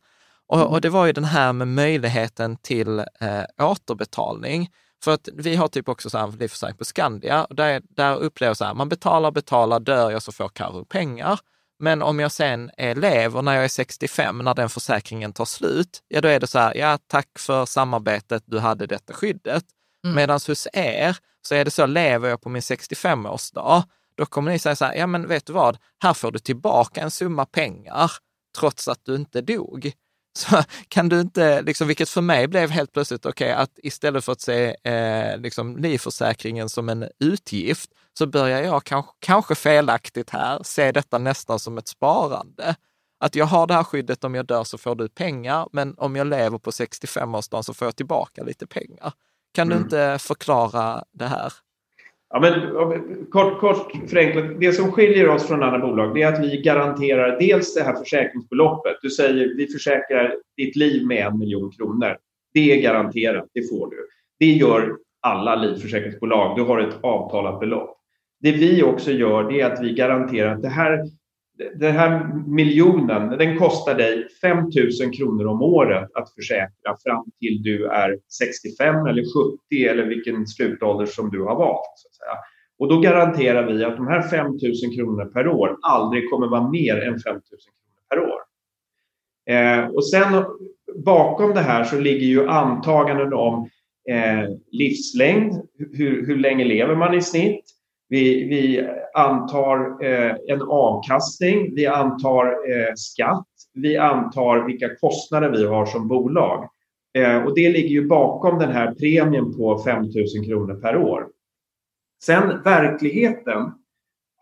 Och, och, det var ju den här med möjligheten till eh, återbetalning. För att vi har typ också så här livförsäkring på Skandia, där, där upplever jag så här, man betalar, betalar, dör jag så får Karo pengar. Men om jag sen är lever när jag är 65, när den försäkringen tar slut, ja då är det så här, ja tack för samarbetet, du hade detta skyddet. Mm. Medan hos er så är det så, lever jag på min 65-årsdag, då kommer ni säga så här, ja men vet du vad, här får du tillbaka en summa pengar trots att du inte dog. Så kan du inte, liksom, vilket för mig blev helt plötsligt okej, okay, att istället för att se eh, liksom, livförsäkringen som en utgift, så börjar jag kanske, kanske felaktigt här se detta nästan som ett sparande. Att jag har det här skyddet, om jag dör så får du pengar, men om jag lever på 65-årsdagen så får jag tillbaka lite pengar. Kan mm. du inte förklara det här? Ja, men, kort, kort förenklat, det som skiljer oss från andra bolag är att vi garanterar dels det här försäkringsbeloppet. Du säger vi försäkrar ditt liv med en miljon kronor. Det är garanterat, det får du. Det gör alla livförsäkringsbolag. Du har ett avtalat belopp. Det vi också gör det är att vi garanterar att det här, den här miljonen, den kostar dig 5 000 kronor om året att försäkra fram till du är 65 eller 70 eller vilken slutålder som du har valt. Så att säga. Och då garanterar vi att de här 5 000 kronor per år aldrig kommer vara mer än 5 000 kronor per år. Eh, och sen bakom det här så ligger ju antaganden om eh, livslängd. Hur, hur länge lever man i snitt? Vi, vi antar eh, en avkastning, vi antar eh, skatt, vi antar vilka kostnader vi har som bolag. Eh, och det ligger ju bakom den här premien på 5 000 kronor per år. Sen verkligheten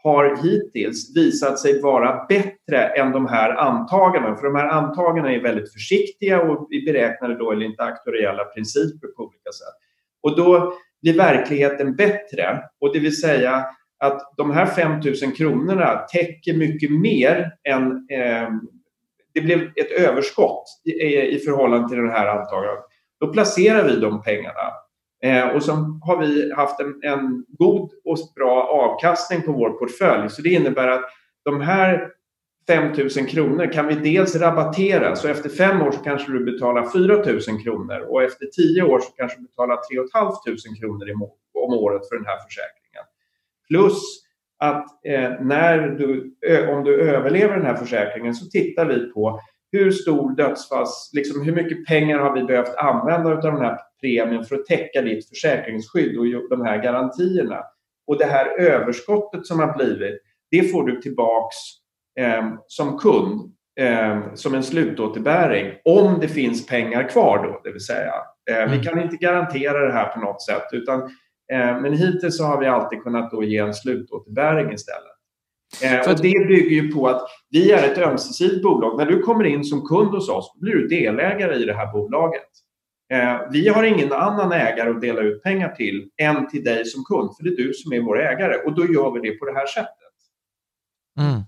har hittills visat sig vara bättre än de här antagandena. För de här antagandena är väldigt försiktiga och vi beräknade då enligt aktuella principer på olika sätt. Och då blir verkligheten bättre. Och det vill säga att de här 5 000 kronorna täcker mycket mer än... Eh, det blev ett överskott i, i förhållande till den här antagandet. Då placerar vi de pengarna. Eh, och så har vi haft en, en, god och bra avkastning på vår portfölj. Så det innebär att de här 5 000 kronor kan vi dels rabattera. Så efter fem år så kanske du betalar 4 000 kronor och efter tio år så kanske du betalar 3 500 kronor om året för den här försäkringen. Plus att eh, när du, om du överlever den här försäkringen så tittar vi på hur stor dödsfalls, liksom hur mycket pengar har vi behövt använda av den här premien för att täcka ditt försäkringsskydd och de här garantierna. Och det här överskottet som har blivit, det får du tillbaks eh, som kund eh, som en slutåterbäring om det finns pengar kvar då, det vill säga. Eh, mm. Vi kan inte garantera det här på något sätt utan eh, men hittills så har vi alltid kunnat då ge en slutåterbäring istället. Eh, och det bygger ju på att vi är ett ömsesidigt bolag. När du kommer in som kund hos oss blir du delägare i det här bolaget. Eh, vi har ingen annan ägare att dela ut pengar till än till dig som kund, för det är du som är vår ägare och då gör vi det på det här sättet. Mm.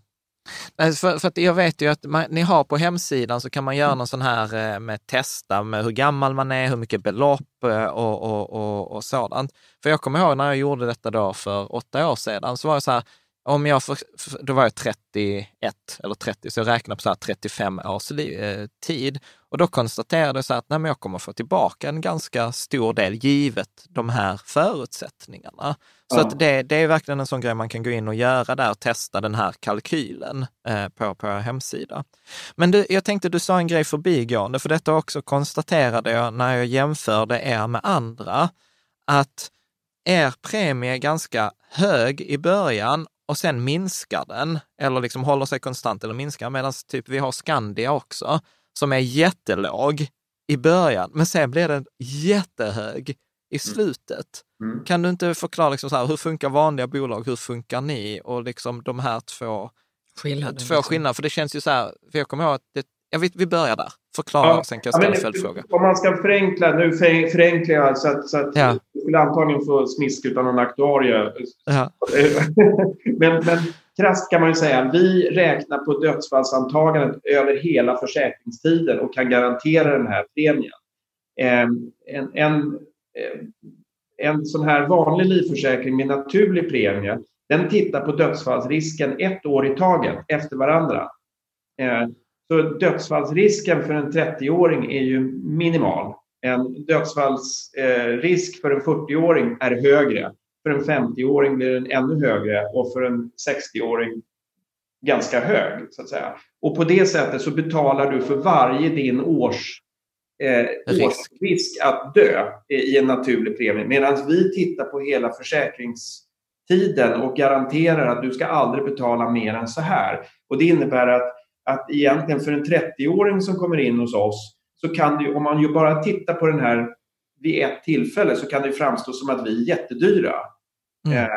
För, för, att jag vet ju att man, ni har på hemsidan så kan man göra någon sån här eh, med testa med hur gammal man är, hur mycket belopp eh, och, och, och, och sådant. För jag kommer ihåg när jag gjorde detta då för åtta år sedan, så var det så här, om jag, för, då var jag 31 eller 30, så jag räknade på så här 35 års eh, tid. Och då konstaterade jag så att nej, men jag kommer få tillbaka en ganska stor del givet de här förutsättningarna. Så ja. att det, det är verkligen en sån grej man kan gå in och göra där och testa den här kalkylen eh, på, på er hemsida. Men du, jag tänkte du sa en grej förbigående, för detta också konstaterade jag när jag jämförde er med andra, att er premie är ganska hög i början och sen minskar den, eller liksom håller sig konstant eller minskar, medan typ vi har Skandia också, som är jättelåg i början, men sen blir den jättehög i mm. slutet. Mm. Kan du inte förklara liksom så här, hur funkar vanliga bolag, hur funkar ni och liksom de här två skillnaderna? Två liksom. skillnader, för det känns ju så här, för jag kommer ihåg att det, jag vet, vi börjar där. Förklara, ja, sen kan jag ställa ja, en följdfråga. Om man ska förenkla, nu förenklar jag så att, så att ja. Skulle antagligen få smisk utan någon aktuarie. Ja. men, men krasst kan man ju säga, vi räknar på dödsfallsantagandet över hela försäkringstiden och kan garantera den här premien. Ehm, en, en, eh, en sån här vanlig livförsäkring med naturlig premie, den tittar på dödsfallsrisken ett år i taget efter varandra. Ehm, så dödsfallsrisken för en 30-åring är ju minimal. En dödsfallsrisk för en 40-åring är högre. För en 50-åring blir den ännu högre och för en 60-åring ganska hög. så att säga. Och på det sättet så betalar du för varje din års eh, risk. att dö i en naturlig premie. Medan vi tittar på hela försäkringstiden och garanterar att du ska aldrig betala mer än så här. Och det innebär att att egentligen för en 30-åring som kommer in hos oss så kan det om man ju bara tittar på den här vid ett tillfälle så kan det framstå som att vi är jättedyra. Mm. Eh,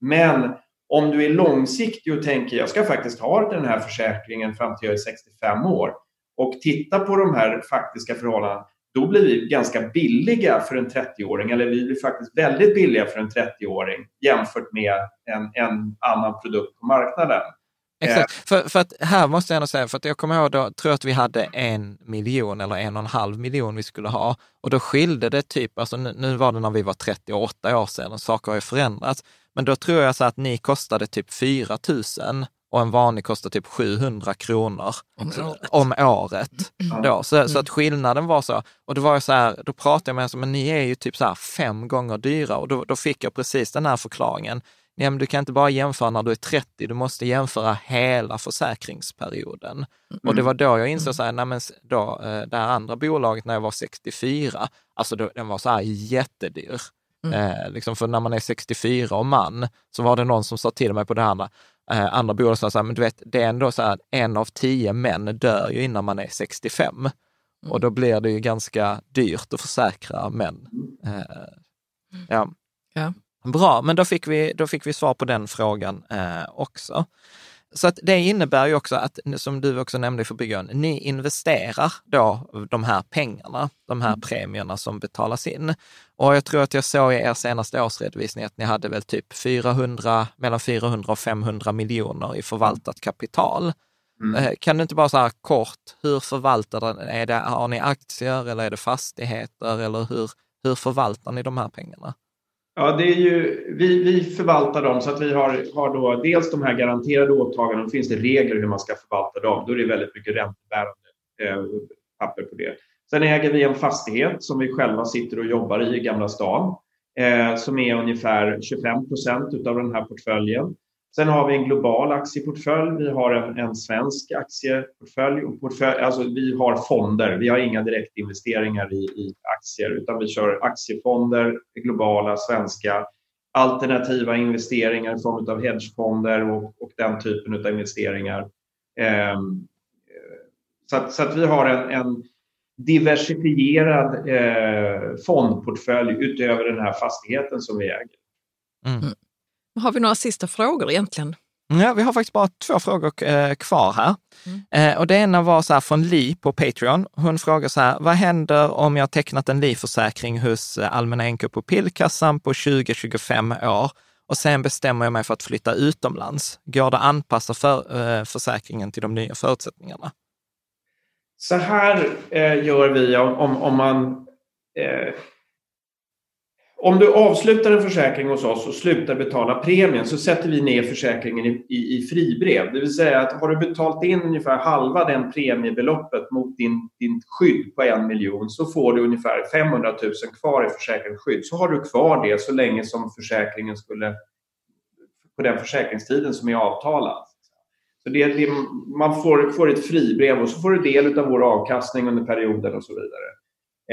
men om du är långsiktig och tänker jag ska faktiskt ha den här försäkringen fram till jag är 65 år och titta på de här faktiska förhållandena då blir vi ganska billiga för en 30-åring, eller vi blir faktiskt väldigt billiga för en 30-åring jämfört med en, en annan produkt på marknaden. Exakt, för, för att här måste jag ändå säga, för att jag kommer ihåg då, tror att vi hade en miljon eller en och en halv miljon vi skulle ha och då skilde det typ, alltså nu, nu var det när vi var 38 år sedan saker har ju förändrats, men då tror jag så att ni kostade typ 4 000 och en vanlig kostar typ 700 kronor om året. om året. Mm. Då. Så, så att skillnaden var så, och då var jag så här, då pratade jag med henne, men ni är ju typ så här fem gånger dyra och då, då fick jag precis den här förklaringen. Ja, men du kan inte bara jämföra när du är 30, du måste jämföra hela försäkringsperioden. Och det var då jag insåg så här, nej men då, eh, det här andra bolaget när jag var 64, alltså då, den var så här jättedyr. Eh, liksom för när man är 64 och man, så var det någon som sa till mig på det andra, eh, andra bolaget, så här, men du vet, det är ändå så här, en av tio män dör ju innan man är 65. Och då blir det ju ganska dyrt att försäkra män. Eh, ja. Ja. Bra, men då fick vi, då fick vi svar på den frågan eh, också. Så att det innebär ju också att, som du också nämnde i förbigående, ni investerar då de här pengarna, de här premierna som betalas in. Och jag tror att jag såg i er senaste årsredovisning att ni hade väl typ 400, mellan 400 och 500 miljoner i förvaltat kapital. Eh, Kan du inte bara så här kort, hur förvaltar den? Är det, har ni aktier eller är det fastigheter eller hur, hur förvaltar ni de här pengarna? Ja, det är ju, vi, vi förvaltar dem så att vi har, har då dels de här garanterade åtagandena, då finns det regler hur man ska förvalta dem. Då är det väldigt mycket räntebärande eh, papper på det. Sen äger vi en fastighet som vi själva sitter och jobbar i i Gamla stan, eh, som är ungefär 25 procent av den här portföljen. Sen har vi en global aktieportfölj, vi har en, en svensk aktieportfölj, och portfölj, alltså vi har fonder, vi har inga direktinvesteringar i, i aktier utan vi kör aktiefonder, globala, svenska, alternativa investeringar i form av hedgefonder och, och den typen av investeringar. Eh, så, att, så att vi har en, en diversifierad eh, fondportfölj utöver den här fastigheten som vi äger. Mm. Har vi några sista frågor egentligen? Ja, vi har faktiskt bara två frågor eh, kvar här. Eh, och det ena var så här från Li på Patreon. Hon frågar så här, vad händer om jag tecknat en livförsäkring hos eh, Allmänna NK-pupillkassan på 20-25 år och sen bestämmer jag mig för att flytta utomlands? Går det att anpassa för, eh, försäkringen till de nya förutsättningarna? Så här gör vi om, om, om man... Om du avslutar en försäkring hos oss och slutar betala premien så sätter vi ner försäkringen i, i, i fribrev. Det vill säga att har du betalt in ungefär halva den premiebeloppet mot din, din skydd på en miljon så får du ungefär 500 000 kvar i försäkringsskydd. Så har du kvar det så länge som försäkringen skulle... på den försäkringstiden som är avtalad. Så det, det, man får, får ett fribrev och så får du del av vår avkastning under perioden och så vidare.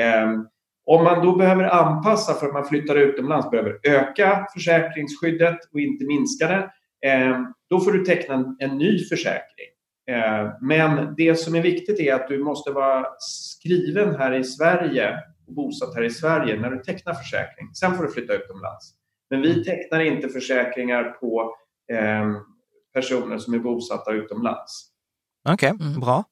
Ehm, om man då behöver anpassa för att man flyttar utomlands, behöver öka försäkringsskyddet och inte minska det, ehm, då får du teckna en, en ny försäkring. Ehm, men det som är viktigt är att du måste vara skriven här i Sverige och bosatt här i Sverige när du tecknar försäkring. Sen får du flytta utomlands. Men vi tecknar inte försäkringar på ehm, personer som är bosatta utomlands. Okej, bra.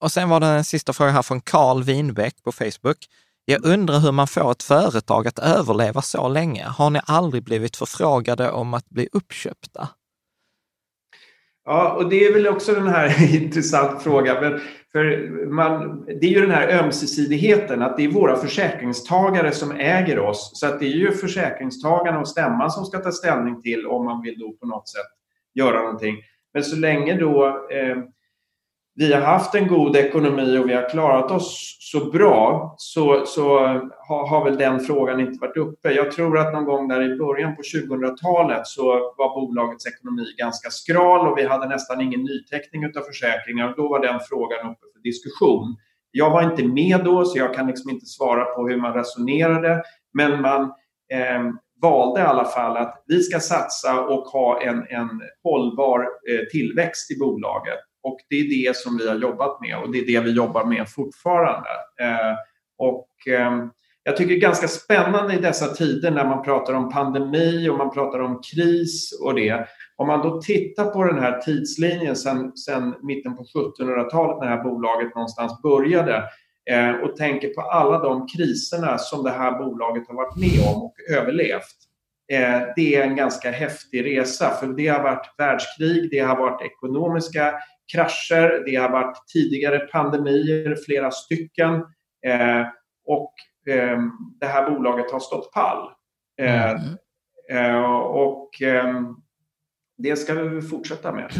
Och sen var det en sista fråga här från Carl Winbäck på Facebook. Jag undrar hur man får ett företag att överleva så länge. Har ni aldrig blivit förfrågade om att bli uppköpta? Ja, och det är väl också den här intressant frågan. Men för man, det är ju den här ömsesidigheten, att det är våra försäkringstagare som äger oss. Så att det är ju försäkringstagarna och stämman som ska ta ställning till om man vill då på något sätt göra någonting. Men så länge då eh, vi har haft en god ekonomi och vi har klarat oss så bra så, så har, har väl den frågan inte varit uppe. Jag tror att någon gång där i början på 2000-talet så var bolagets ekonomi ganska skral och vi hade nästan ingen nyteckning av försäkringar och då var den frågan uppe för diskussion. Jag var inte med då så jag kan liksom inte svara på hur man resonerade men man eh, valde i alla fall att vi ska satsa och ha en, en hållbar eh, tillväxt i bolaget. Och det är det som vi har jobbat med och det är det vi jobbar med fortfarande. Eh, och ehm, jag tycker det är ganska spännande i dessa tider när man pratar om pandemi och man pratar om kris och det. Om man då tittar på den här tidslinjen sedan, sen mitten på 1700-talet när det här bolaget någonstans började eh, och tänker på alla de kriserna som det här bolaget har varit med om och överlevt. Eh, det är en ganska häftig resa för det har varit världskrig, det har varit ekonomiska krascher, det har varit tidigare pandemier, flera stycken. Eh, och eh, det här bolaget har stått pall. Eh, Mm. eh, och eh, det ska vi fortsätta med.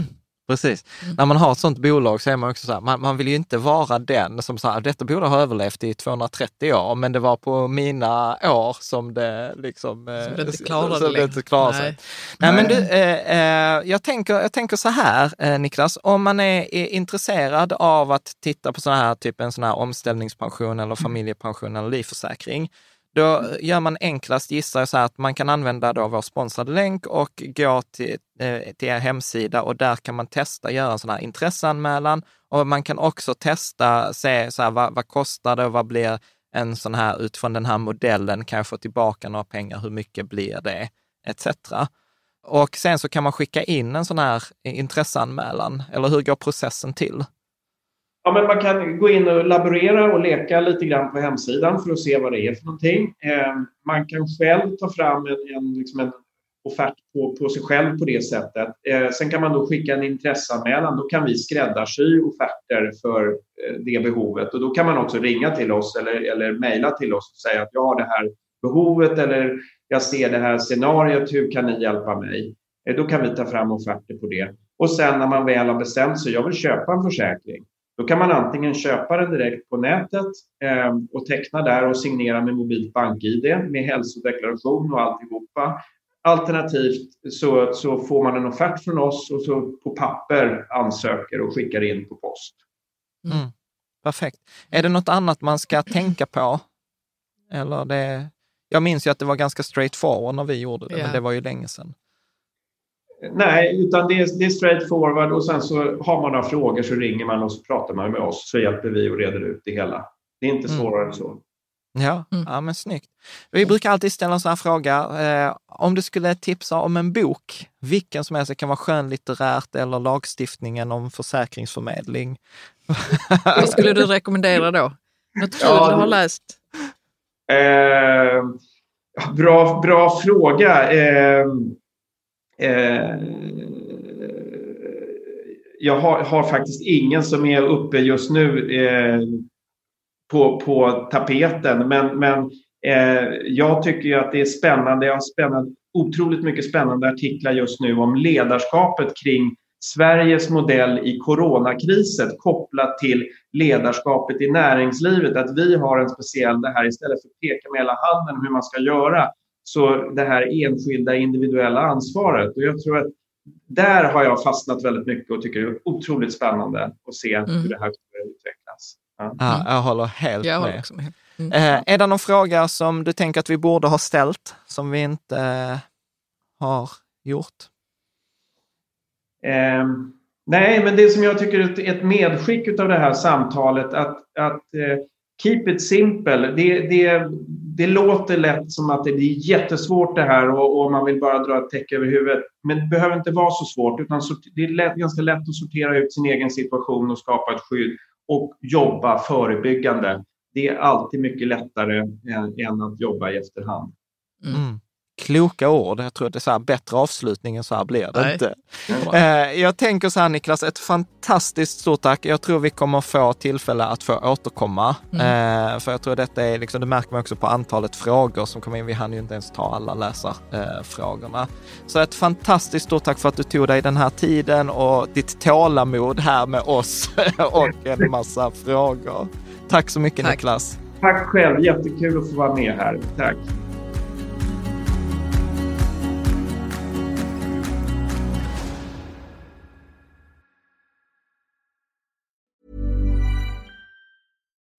Precis. Mm. När man har ett sånt bolag så är man också så här, man, man vill ju inte vara den som säger detta bolag har överlevt i 230 år, men det var på mina år som det liksom... Eh, som det inte klarade, så det inte klarade sig. Nej, men du, eh, eh, jag, tänker, jag tänker så här, eh, Niklas, om man är, är, intresserad av att titta på sån här, typ en sån här omställningspension eller familjepension eller livförsäkring, då gör man enklast, gissar jag, så här att man kan använda då vår sponsrade länk och gå till, eh, till er hemsida och där kan man testa, göra en sån här intresseanmälan. Och man kan också testa, se så här, vad, vad kostar det och vad blir en sån här, utifrån den här modellen, kan jag få tillbaka några pengar, hur mycket blir det, etc. Och sen så kan man skicka in en sån här intresseanmälan, eller hur går processen till? Ja, men man kan gå in och laborera och leka lite grann på hemsidan för att se vad det är för någonting. Eh, man kan själv ta fram en, en, liksom en offert på, på sig själv på det sättet. Eh, sen kan man då skicka en intresseanmälan. Då kan vi skräddarsy offerter för eh, det behovet och då kan man också ringa till oss eller, eller mejla till oss och säga att jag har det här behovet eller jag ser det här scenariot. Hur kan ni hjälpa mig? Eh, då kan vi ta fram offerter på det. Och sen när man väl har bestämt sig, jag vill köpa en försäkring. Då kan man antingen köpa den direkt på nätet eh, och teckna där och signera med mobilt bank-id med hälsodeklaration och alltihopa. Alternativt så, så får man en offert från oss och så på papper ansöker och skickar in på post. Mm. Perfekt. Är det något annat man ska tänka på? Eller det... Jag minns ju att det var ganska straight forward när vi gjorde det, yeah. men det var ju länge sedan. Nej, utan det är, det är straight forward och sen så har man några frågor så ringer man och så pratar man med oss så hjälper vi och reder ut det hela. Det är inte mm. svårare än så. Ja, mm. ja, men snyggt. Vi brukar alltid ställa en sån här fråga. Eh, om du skulle tipsa om en bok, vilken som helst, det kan vara skönlitterärt eller lagstiftningen om försäkringsförmedling. Vad skulle du rekommendera då? Något kul ja, du har läst? Eh, bra, bra fråga. Eh, Eh, jag har, har, faktiskt ingen som är uppe just nu eh, på, på tapeten. Men, men eh, jag tycker att det är spännande. Jag har spännande, otroligt mycket spännande artiklar just nu om ledarskapet kring Sveriges modell i coronakriset kopplat till ledarskapet i näringslivet. Att vi har en speciell, det här istället för att peka med hela handen hur man ska göra, så det här enskilda individuella ansvaret. Och jag tror att där har jag fastnat väldigt mycket och tycker det är otroligt spännande att se mm. hur det här kommer att utvecklas. Ja. ja jag håller helt jag med. Håller med. Mm. Eh, är det någon fråga som du tänker att vi borde ha ställt som vi inte eh, har gjort? Eh, nej, men det som jag tycker är ett medskick av det här samtalet att, att eh, keep it simple. Det, det, det låter lätt som att det är jättesvårt det här och, och man vill bara dra ett täcke över huvudet. Men det behöver inte vara så svårt utan det är lätt, ganska lätt att sortera ut sin egen situation och skapa ett skydd och jobba förebyggande. Det är alltid mycket lättare än, än att jobba i efterhand. Mm kloka ord. Jag tror att det är så här, bättre avslutning än så här blir det Nej. inte. Eh, jag tänker så här Niklas, ett fantastiskt stort tack. Jag tror vi kommer få tillfälle att få återkomma. Mm. Eh, för jag tror detta är, liksom, det märker man också på antalet frågor som kommer in. Vi hann ju inte ens ta alla läsarfrågorna. Så ett fantastiskt stort tack för att du tog dig den här tiden och ditt tålamod här med oss och en massa frågor. Tack så mycket tack. Niklas. Tack själv, jättekul att få vara med här. Tack.